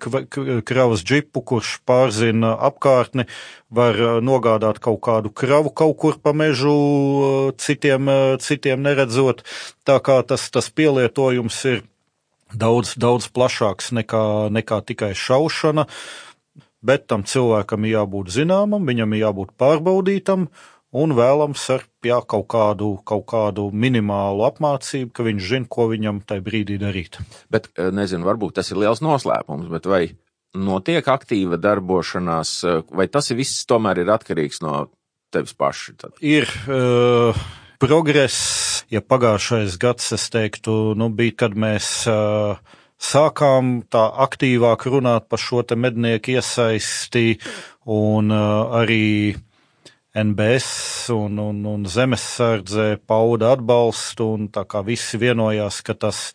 kravas džipu, kurš pārzina apkārtni, var uh, nogādāt kaut kādu kravu kaut kur pa mežu, uh, citiem, uh, citiem neredzot. Tā kā tas, tas pielietojums ir daudz, daudz plašāks nekā, nekā tikai šaušana, bet tam cilvēkam ir jābūt zināmam, viņam ir jābūt pārbaudītam un vēlams ar jā, kaut, kādu, kaut kādu minimālu apmācību, ka viņš zina, ko viņam tajā brīdī darīt. Bet, eh, nezinu, varbūt tas ir liels noslēpums, bet vai notiek aktīva darbošanās, eh, vai tas viss tomēr ir atkarīgs no tevis paša? Tad? Ir. Uh, progress, ja pagājušais gads, es teiktu, nu, bija, kad mēs uh, sākām tā aktīvāk runāt par šo te mednieku iesaisti un uh, arī NBS un, un, un zemesardze pauda atbalstu, un tā kā visi vienojās, ka tas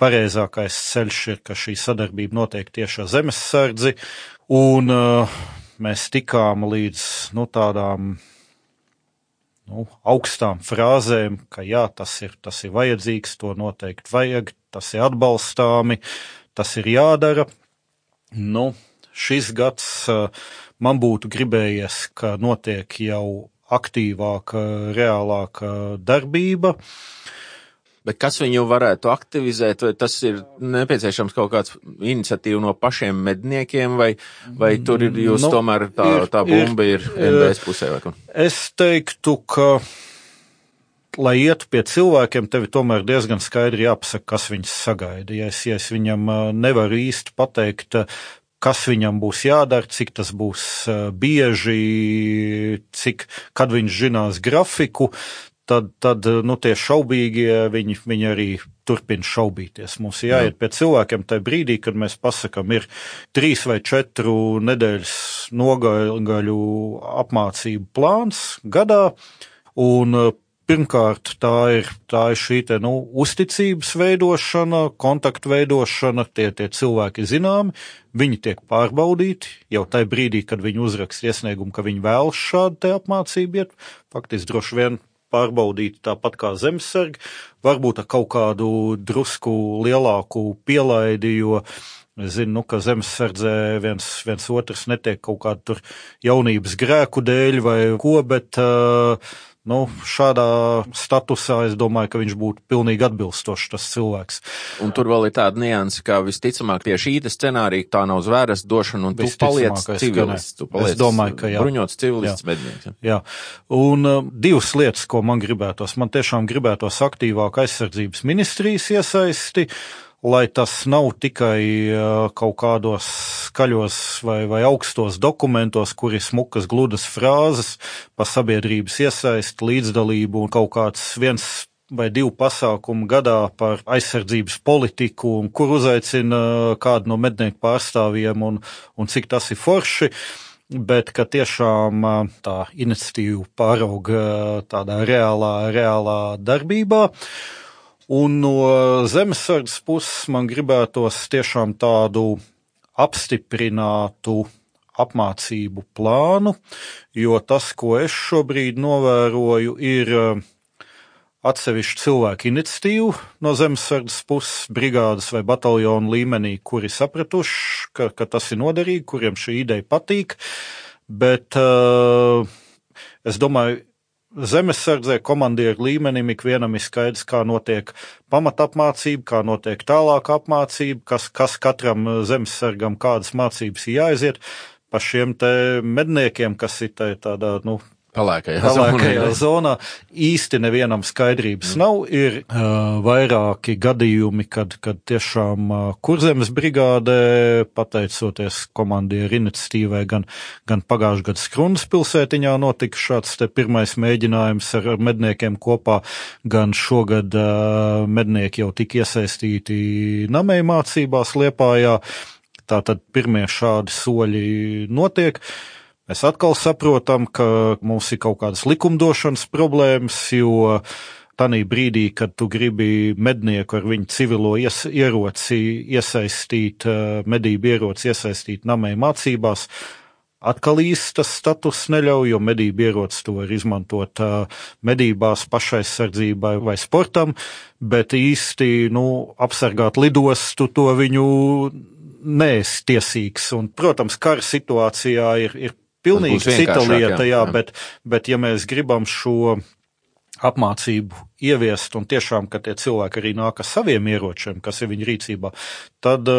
pareizākais ceļš ir, ka šī sadarbība notiek tieši ar zemesardzi, un uh, mēs tikām līdz, nu, tādām nu, augstām frāzēm, ka jā, tas ir, tas ir vajadzīgs, to noteikti vajag, tas ir atbalstāmi, tas ir jādara. Nu, šis gads man būtu gribējies, ka notiek jau aktīvāka, reālāka darbība. Bet kas viņu varētu aktivizēt, vai tas ir nepieciešams kaut kāds iniciatīva no pašiem medniekiem, vai, vai tur ir jūs nu, tomēr tā, ir, tā bumba ir, ir NBS pusē? Vai? Es teiktu, ka lai ietu pie cilvēkiem, tev tomēr diezgan skaidri jāpasaka, kas viņus sagaida. Ja es, ja es viņam nevaru īsti pateikt, kas viņam būs jādara, cik tas būs bieži, cik, kad viņš zinās grafiku, tad, tad nu, tie šaubīgie viņi, viņi arī turpina šaubīties. Mums jāiet pie cilvēkiem tajā brīdī, kad mēs pasakām, ir trīs vai četru nedēļas nogaļu apmācību plāns gadā. Un Pirmkārt, tā ir, tā ir šī te, nu, uzticības veidošana, kontaktu veidošana, tie, tie cilvēki zināmi, viņi tiek pārbaudīti jau tajā brīdī, kad viņi uzraksta iesniegumu, ka viņi vēlas šādu te apmācību iet. Faktiski droši vien pārbaudīti tāpat kā zemesargi, varbūt ar kaut kādu drusku lielāku pielaidi, jo Es zinu, nu, ka zemesardzē viens, viens otrs netiek kaut kādu jaunības grēku dēļ vai ko, bet uh, Nu, šādā statusā es domāju, ka viņš būtu pilnīgi atbilstošs tas cilvēks. Un tur vēl ir tāda nianse, ka visticamāk pie šī scenārija tā nav zvēras došana, un tu paliec civilists. Tu paliec es domāju, ka jā. Bruņots civilists jā. mednieks. Jā. Un uh, divas lietas, ko man gribētos. Man tiešām gribētos aktīvāk aizsardzības ministrijas iesaisti lai tas nav tikai kaut kādos skaļos vai, vai augstos dokumentos, kur ir smukas, gludas frāzes par sabiedrības iesaistu, līdzdalību un kaut kāds viens vai divu pasākumu gadā par aizsardzības politiku, un kur uzaicina kādu no mednieku pārstāvjiem, un, un cik tas ir forši. Bet ka tiešām tā iniciatīva pārauga tādā reālā, reālā darbībā. Uh, Un no zemesardzes puses man gribētos tiešām tādu apstiprinātu apmācību plānu, jo tas, ko es šobrīd novēroju, ir eh, atsevišķu cilvēku iniciatīvu no zemesardzes puses, brigādes vai bataljonu līmenī, kuri sapratuši, ka, ka tas ir noderīgi, kuriem šī ideja patīk, bet uh, es domāju, zemesardzē komandieru līmenim ikvienam ir skaidrs, kā notiek pamatapmācība, kā notiek tālāka apmācība, kas, kas katram zemesargam kādas mācības jāaiziet. Pa šiem te medniekiem, kas ir tādā, nu, Pelēkajā, pelēkajā zonā. zonā īsti nevienam skaidrības mm. nav. Ir uh, vairāki gadījumi, kad, kad tiešām uh, kurzemes brigādē, pateicoties komandieru iniciatīvai, gan, gan pagājušajā gadā Skrunas pilsētiņā notika šāds te pirmais mēģinājums ar, ar medniekiem kopā, gan šogad uh, mednieki jau tika iesaistīti namēju mācībās Liepājā. Tātad pirmie šādi soļi notiek. Uh, Mēs atkal saprotam, ka mums ir kaut kādas likumdošanas problēmas, jo tanī brīdī, kad tu gribi mednieku ar viņu civilo ies, ieroci iesaistīt, eh, medību ieroci iesaistīt namē mācībās, atkal īsti tas status neļauj, jo medību ieroci to var izmantot eh, medībās pašaizsardzībai vai sportam, bet īsti, nu, apsargāt lidostu to viņu neesi tiesīgs. Un, protams, kara situācijā ir, ir pilnīgi cita lieta, jā, jā, bet, bet ja mēs gribam šo apmācību ieviest un tiešām, ka tie cilvēki arī nāk ar saviem ieročiem, kas ir viņu rīcībā, tad,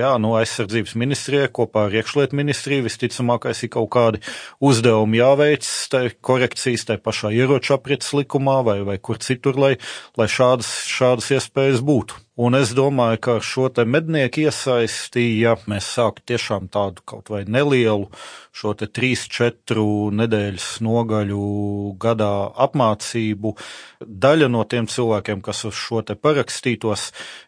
jā, no aizsardzības ministrijai kopā ar iekšlietu ministriju visticamākais ir kaut kādi uzdevumi jāveic, tai korekcijas tai pašā ieroču aprits likumā vai, vai kur citur, lai, lai šādas, šādas iespējas būtu. Un es domāju, ka šo te mednieku iesaisti, ja mēs sāktu tiešām tādu kaut vai nelielu šo te 3-4 nedēļas nogaļu gadā apmācību, daļa no tiem cilvēkiem, kas uz šo te parakstītos,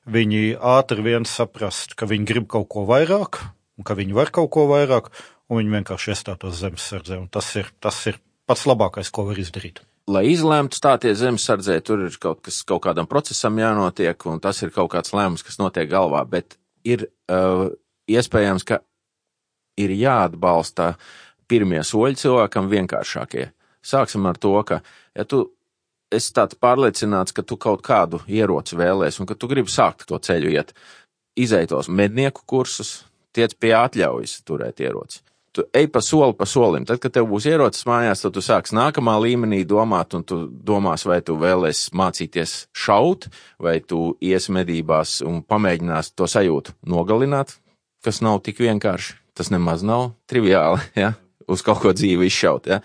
viņi ātri vien saprast, ka viņi grib kaut ko vairāk, un ka viņi var kaut ko vairāk, un viņi vienkārši iestātos zemesardzē, un tas ir, tas ir pats labākais, ko var izdarīt lai izlemtu stāties zemesardzē, tur ir kaut kas, kaut kādam procesam jānotiek, un tas ir kaut kāds lēmums, kas notiek galvā, bet ir uh, iespējams, ka ir jāatbalsta pirmie soļi cilvēkam vienkāršākie. Sāksim ar to, ka, ja tu esi tāds pārliecināts, ka tu kaut kādu ieroci vēlēsi un ka tu gribi sākt to ceļu iet, izeitos mednieku kursus, tiec pie atļaujas turēt ieroci. Tu ej pa soli pa solim. Tad, kad tev būs ierocis mājās, tad tu sāks nākamā līmenī domāt, un tu domās, vai tu vēlēsies mācīties šaut, vai tu ies medībās un pamēģinās to sajūtu nogalināt, kas nav tik vienkārši. Tas nemaz nav triviāli, ja? uz kaut ko dzīvi izšaut. Ja?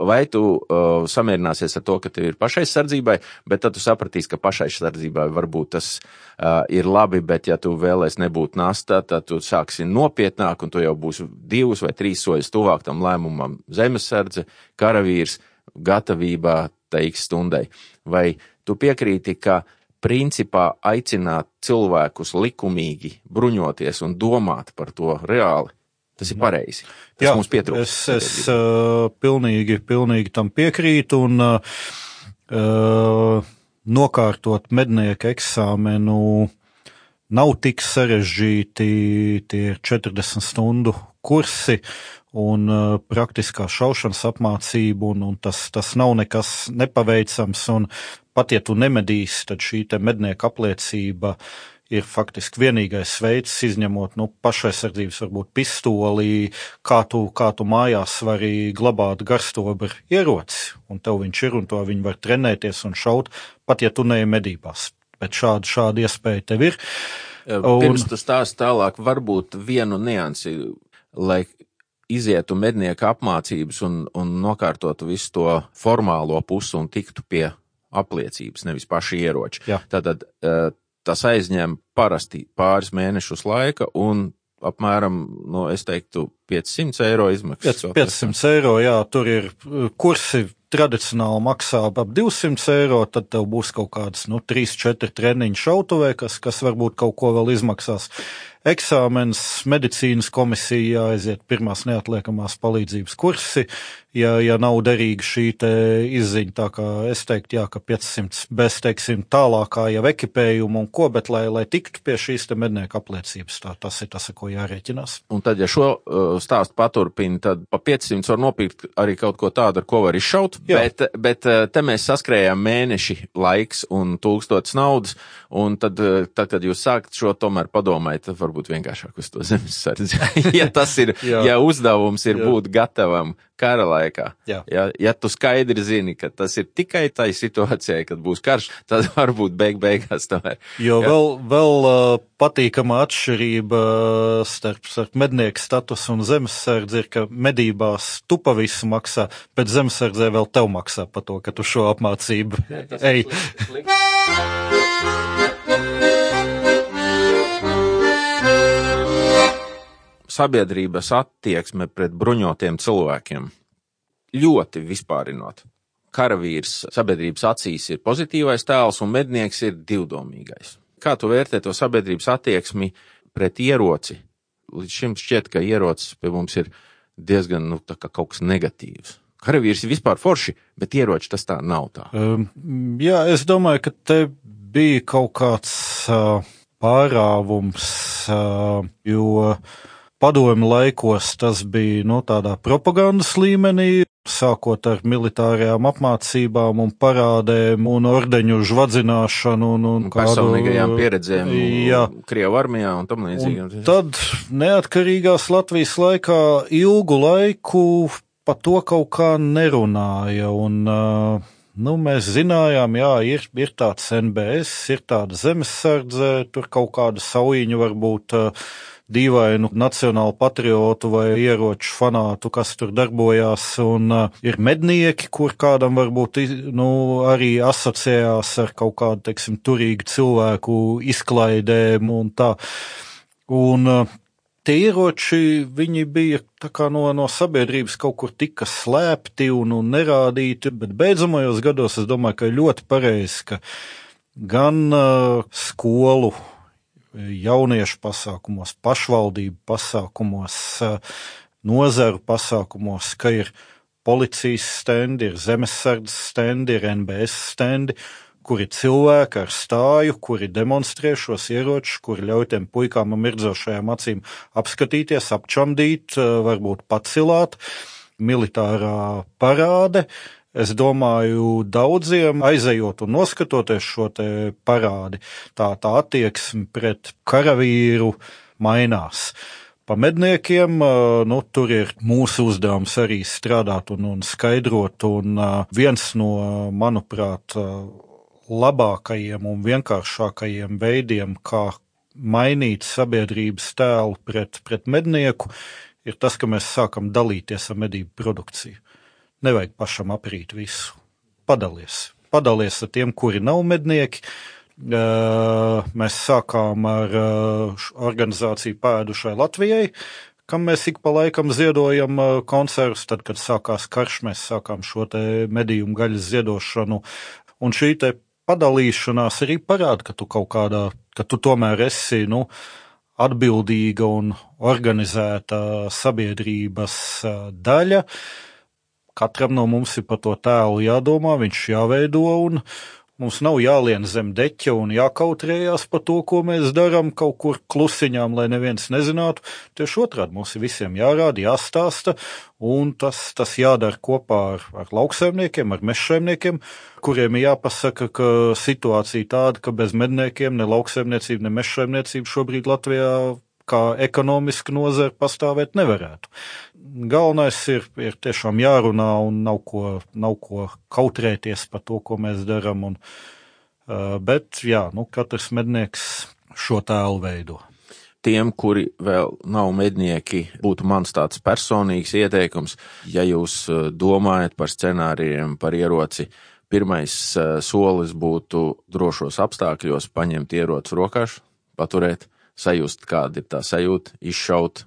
Vai tu uh, samierināsies ar to, ka tev ir pašaizsardzībai, bet tad tu sapratīsi, ka pašaizsardzībai varbūt tas uh, ir labi, bet ja tu vēlēs nebūt nastā, tad tu sāksi nopietnāk un tu jau būsi divus vai trīs soļus tuvāk tam lēmumam zemesardze, karavīrs, gatavībā teiks stundai. Vai tu piekrīti, ka principā aicināt cilvēkus likumīgi bruņoties un domāt par to reāli Tas ir pareizi. Tas Jā, mums pietrūkst. Es, es uh, pilnīgi, pilnīgi tam piekrītu un uh, nokārtot mednieka eksāmenu nav tik sarežģīti tie 40 stundu kursi un uh, praktiskā šaušanas apmācība, un, un tas, tas nav nekas nepaveicams, un pat ja tu nemedīsi, tad šī te mednieka apliecība ir faktiski vienīgais veids, izņemot nu, pašaizsardzības, varbūt pistoli, kā tu, kā tu mājās vari glabāt garstobru ieroci, un tev viņš ir, un to viņi var trenēties un šaut, pat ja tu neej medībās. Bet šāda, šāda iespēja tev ir. Un... Pirms tu stāst tālāk, varbūt vienu niansi, lai izietu mednieka apmācības un, un nokārtotu visu to formālo pusi un tiktu pie apliecības, nevis paši ieroči. Jā. Tātad tas aizņem parasti pāris mēnešus laika un apmēram, nu, es teiktu, 500 eiro izmaksas. 500 eiro, jā, tur ir kursi tradicionāli maksā ap 200 eiro, tad tev būs kaut kādas, nu, 3-4 treniņu šautuvē, kas, kas varbūt kaut ko vēl izmaksās eksāmens, medicīnas komisija jāaiziet pirmās neatliekamās palīdzības kursi, ja, ja nav derīga šī izziņa, tā kā es teiktu, jā, ka 500 bez, teiksim, tālākā jau ekipējuma un ko, bet lai, lai tiktu pie šīs te mednieka apliecības, tā, tas ir tas, ko jārēķinās. Un tad, ja šo uh, stāstu paturpina, tad pa 500 var nopirkt arī kaut ko tādu, ar ko var izšaut, jā. bet, bet uh, te mēs saskrējām mēneši laiks un tūkstots naudas, un tad, uh, tad kad jūs sākat šo tomēr padomāt, tad var varbūt vienkāršāk uz to zemesardzi. ja tas ir, ja uzdevums ir Jā. būt gatavam kara laikā, Jā. ja, ja tu skaidri zini, ka tas ir tikai tai situācijai, kad būs karš, tad varbūt beig beigās tomēr. Jo Jā. vēl, vēl patīkama atšķirība starp, starp mednieku statusu un zemesardzi ir, ka medībās tu pa visu maksā, bet zemesardzē vēl tev maksā par to, ka tu šo apmācību ej. Sabiedrības attieksme pret bruņotiem cilvēkiem. Ļoti vispārinot. Karavīrs sabiedrības acīs ir pozitīvais tēls un mednieks ir divdomīgais. Kā tu vērtē to sabiedrības attieksmi pret ieroci? Līdz šim šķiet, ka ierocis pie mums ir diezgan, nu, kā kaut kas negatīvs. Karavīrs ir vispār forši, bet ieroči tas tā nav tā. Um, jā, es domāju, ka te bija kaut kāds uh, pārāvums, uh, jo Padomi laikos tas bija no nu, tādā propagandas līmenī, sākot ar militārajām apmācībām un parādēm un ordeņu žvadzināšanu un, un kādu, personīgajām pieredzēm jā. Krievu armijā un tam līdzīgi. Tad neatkarīgās Latvijas laikā ilgu laiku par to kaut kā nerunāja un uh, Nu, mēs zinājām, jā, ir, ir tāds NBS, ir tāda zemesardze, tur kaut kāda saujiņa varbūt uh, dīvainu nacionālu patriotu vai ieroču fanātu, kas tur darbojās, un uh, ir mednieki, kur kādam varbūt nu, arī asociējās ar kaut kādu, teiksim, turīgu cilvēku izklaidēm un tā. Un, uh, Tie ieroči, viņi bija no, no sabiedrības kaut kur tika slēpti un, un nerādīti, bet beidzamajos gados es domāju, ka ļoti pareizi, ka gan uh, skolu jauniešu pasākumos, pašvaldību pasākumos, nozaru pasākumos, ka ir policijas stendi, ir zemesardzes stendi, ir NBS stendi, kuri cilvēki ar stāju, kuri demonstrē šos ieročus, kuri ļauj tiem puikām ar mirdzošajām acīm apskatīties, apčamdīt, varbūt pacilāt. militārā parāde. Es domāju, daudziem aizejot un noskatoties šo parādi, tā, tā attieksme pret karavīru mainās. Pa medniekiem, nu, tur ir mūsu uzdevums arī strādāt un, un skaidrot, un viens no, manuprāt, labākajiem un vienkāršākajiem veidiem, kā mainīt sabiedrības tēlu pret, pret mednieku, ir tas, ka mēs sākam dalīties ar medību produkciju. Nevajag pašam aprīt visu. Padalies. Padalies ar tiem, kuri nav mednieki. Mēs sākām ar organizāciju Pēdušai Latvijai, kam mēs ik pa laikam ziedojam koncertus. Tad, kad sākās karš, mēs sākām šo te medījumu gaļas ziedošanu. Un šī te padalīšanās arī parāda, ka tu kaut kādā, ka tu tomēr esi, nu, atbildīga un organizēta sabiedrības daļa. Uh, Katram no mums ir par to tēlu jādomā, viņš jāveido, un mums nav jālien zem deķa un jākautrējās par to, ko mēs darām kaut kur klusiņām, lai neviens nezinātu. Tieši otrādi mums ir visiem jārāda, jāstāsta, un tas, tas jādara kopā ar, ar lauksaimniekiem, ar mežsaimniekiem, kuriem ir jāpasaka, ka situācija tāda, ka bez medniekiem ne lauksaimniecība, ne mežsaimniecība šobrīd Latvijā kā ekonomiska nozara pastāvēt nevarētu. Galvenais ir, ir tiešām jārunā un nav ko, nav ko kautrēties par to, ko mēs darām. Un, bet, jā, nu, katrs mednieks šo tēlu veido. Tiem, kuri vēl nav mednieki, būtu mans tāds personīgs ieteikums, ja jūs domājat par scenārijiem, par ieroci, pirmais solis būtu drošos apstākļos paņemt ieroci rokās, paturēt, sajust, kāda ir tā sajūta, izšaut,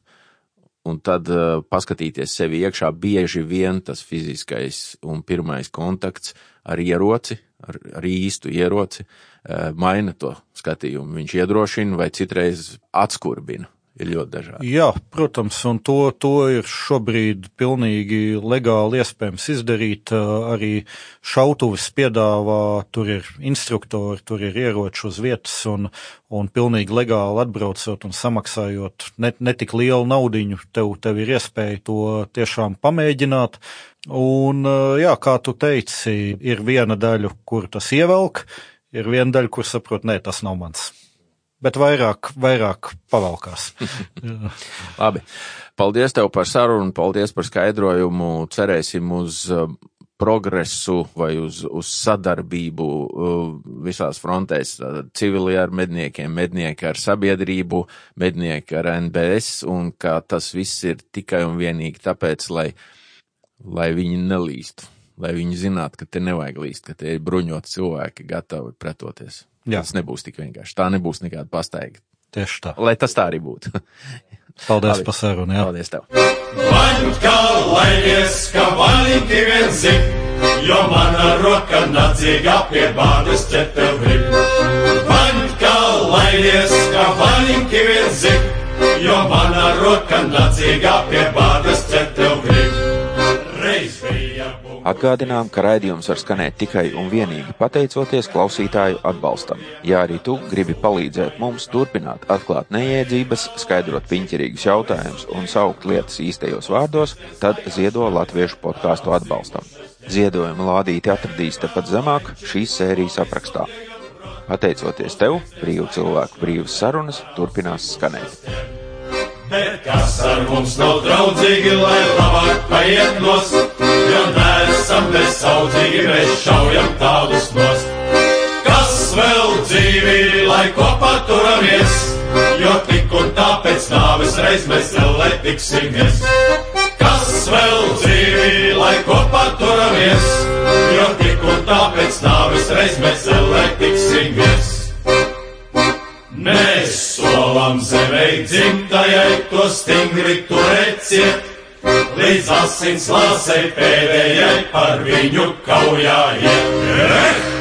un tad uh, paskatīties sevi iekšā. Bieži vien tas fiziskais un pirmais kontakts ar ieroci, ar, ar īstu ieroci, uh, maina to skatījumu. Viņš iedrošina vai citreiz atskurbina ir ļoti dažādi. Jā, protams, un to, to ir šobrīd pilnīgi legāli iespējams izdarīt. Arī šautuvis piedāvā, tur ir instruktori, tur ir ieroči uz vietas, un, un pilnīgi legāli atbraucot un samaksājot ne, ne tik lielu naudiņu, tev, tev ir iespēja to tiešām pamēģināt. Un, jā, kā tu teici, ir viena daļa, kur tas ievelk, ir viena daļa, kur saprot, nē, tas nav mans bet vairāk, vairāk pavalkās. Labi. Paldies tev par sarunu, paldies par skaidrojumu. Cerēsim uz uh, progresu vai uz, uz sadarbību uh, visās frontēs. Civili ar medniekiem, mednieki ar sabiedrību, mednieki ar NBS, un ka tas viss ir tikai un vienīgi tāpēc, lai, lai viņi nelīstu, lai viņi zinātu, ka te nevajag līst, ka te ir bruņoti cilvēki gatavi pretoties. Jā. Tas nebūs tik vienkārši. Tā nebūs nekāda pastaiga. Tieši tā. Lai tas tā arī būtu. Paldies par sarunu. Paldies tev. Vaņka, laidies, ka vaļīgi vien zik, jo mana roka nacīga pie bādas ķetev grib. Vaņka, laidies, ka vaļīgi vien zik, jo mana roka nacīga pie bādas ķetev grib. Atgādinām, ka raidījums var skanēt tikai un vienīgi pateicoties klausītāju atbalstam. Ja arī tu gribi palīdzēt mums turpināt atklāt neiedzības, skaidrot piņķirīgus jautājumus un saukt lietas īstajos vārdos, tad ziedo latviešu podkāstu atbalstam. Ziedojuma lādīti atradīs tepat zemāk šīs sērijas aprakstā. Pateicoties tev, brīvu cilvēku brīvas sarunas turpinās skanēt. Bet kas ar mums nav draudzīgi, lai labāk paiet nos, jo neesam nesaudzīgi, mēs šaujam tādus nost. Kas vēl dzīvi, lai kopā turamies, jo tik un tāpēc nāves reiz mēs vēl tiksimies. Kas vēl dzīvi, lai kopā turamies, jo tik un tāpēc nāves reiz mēs vēl tiksimies. Mēs solam zemei dzimtajai to stingri turēciet, līdz asins lāsei pēdējai par viņu kaujājiet.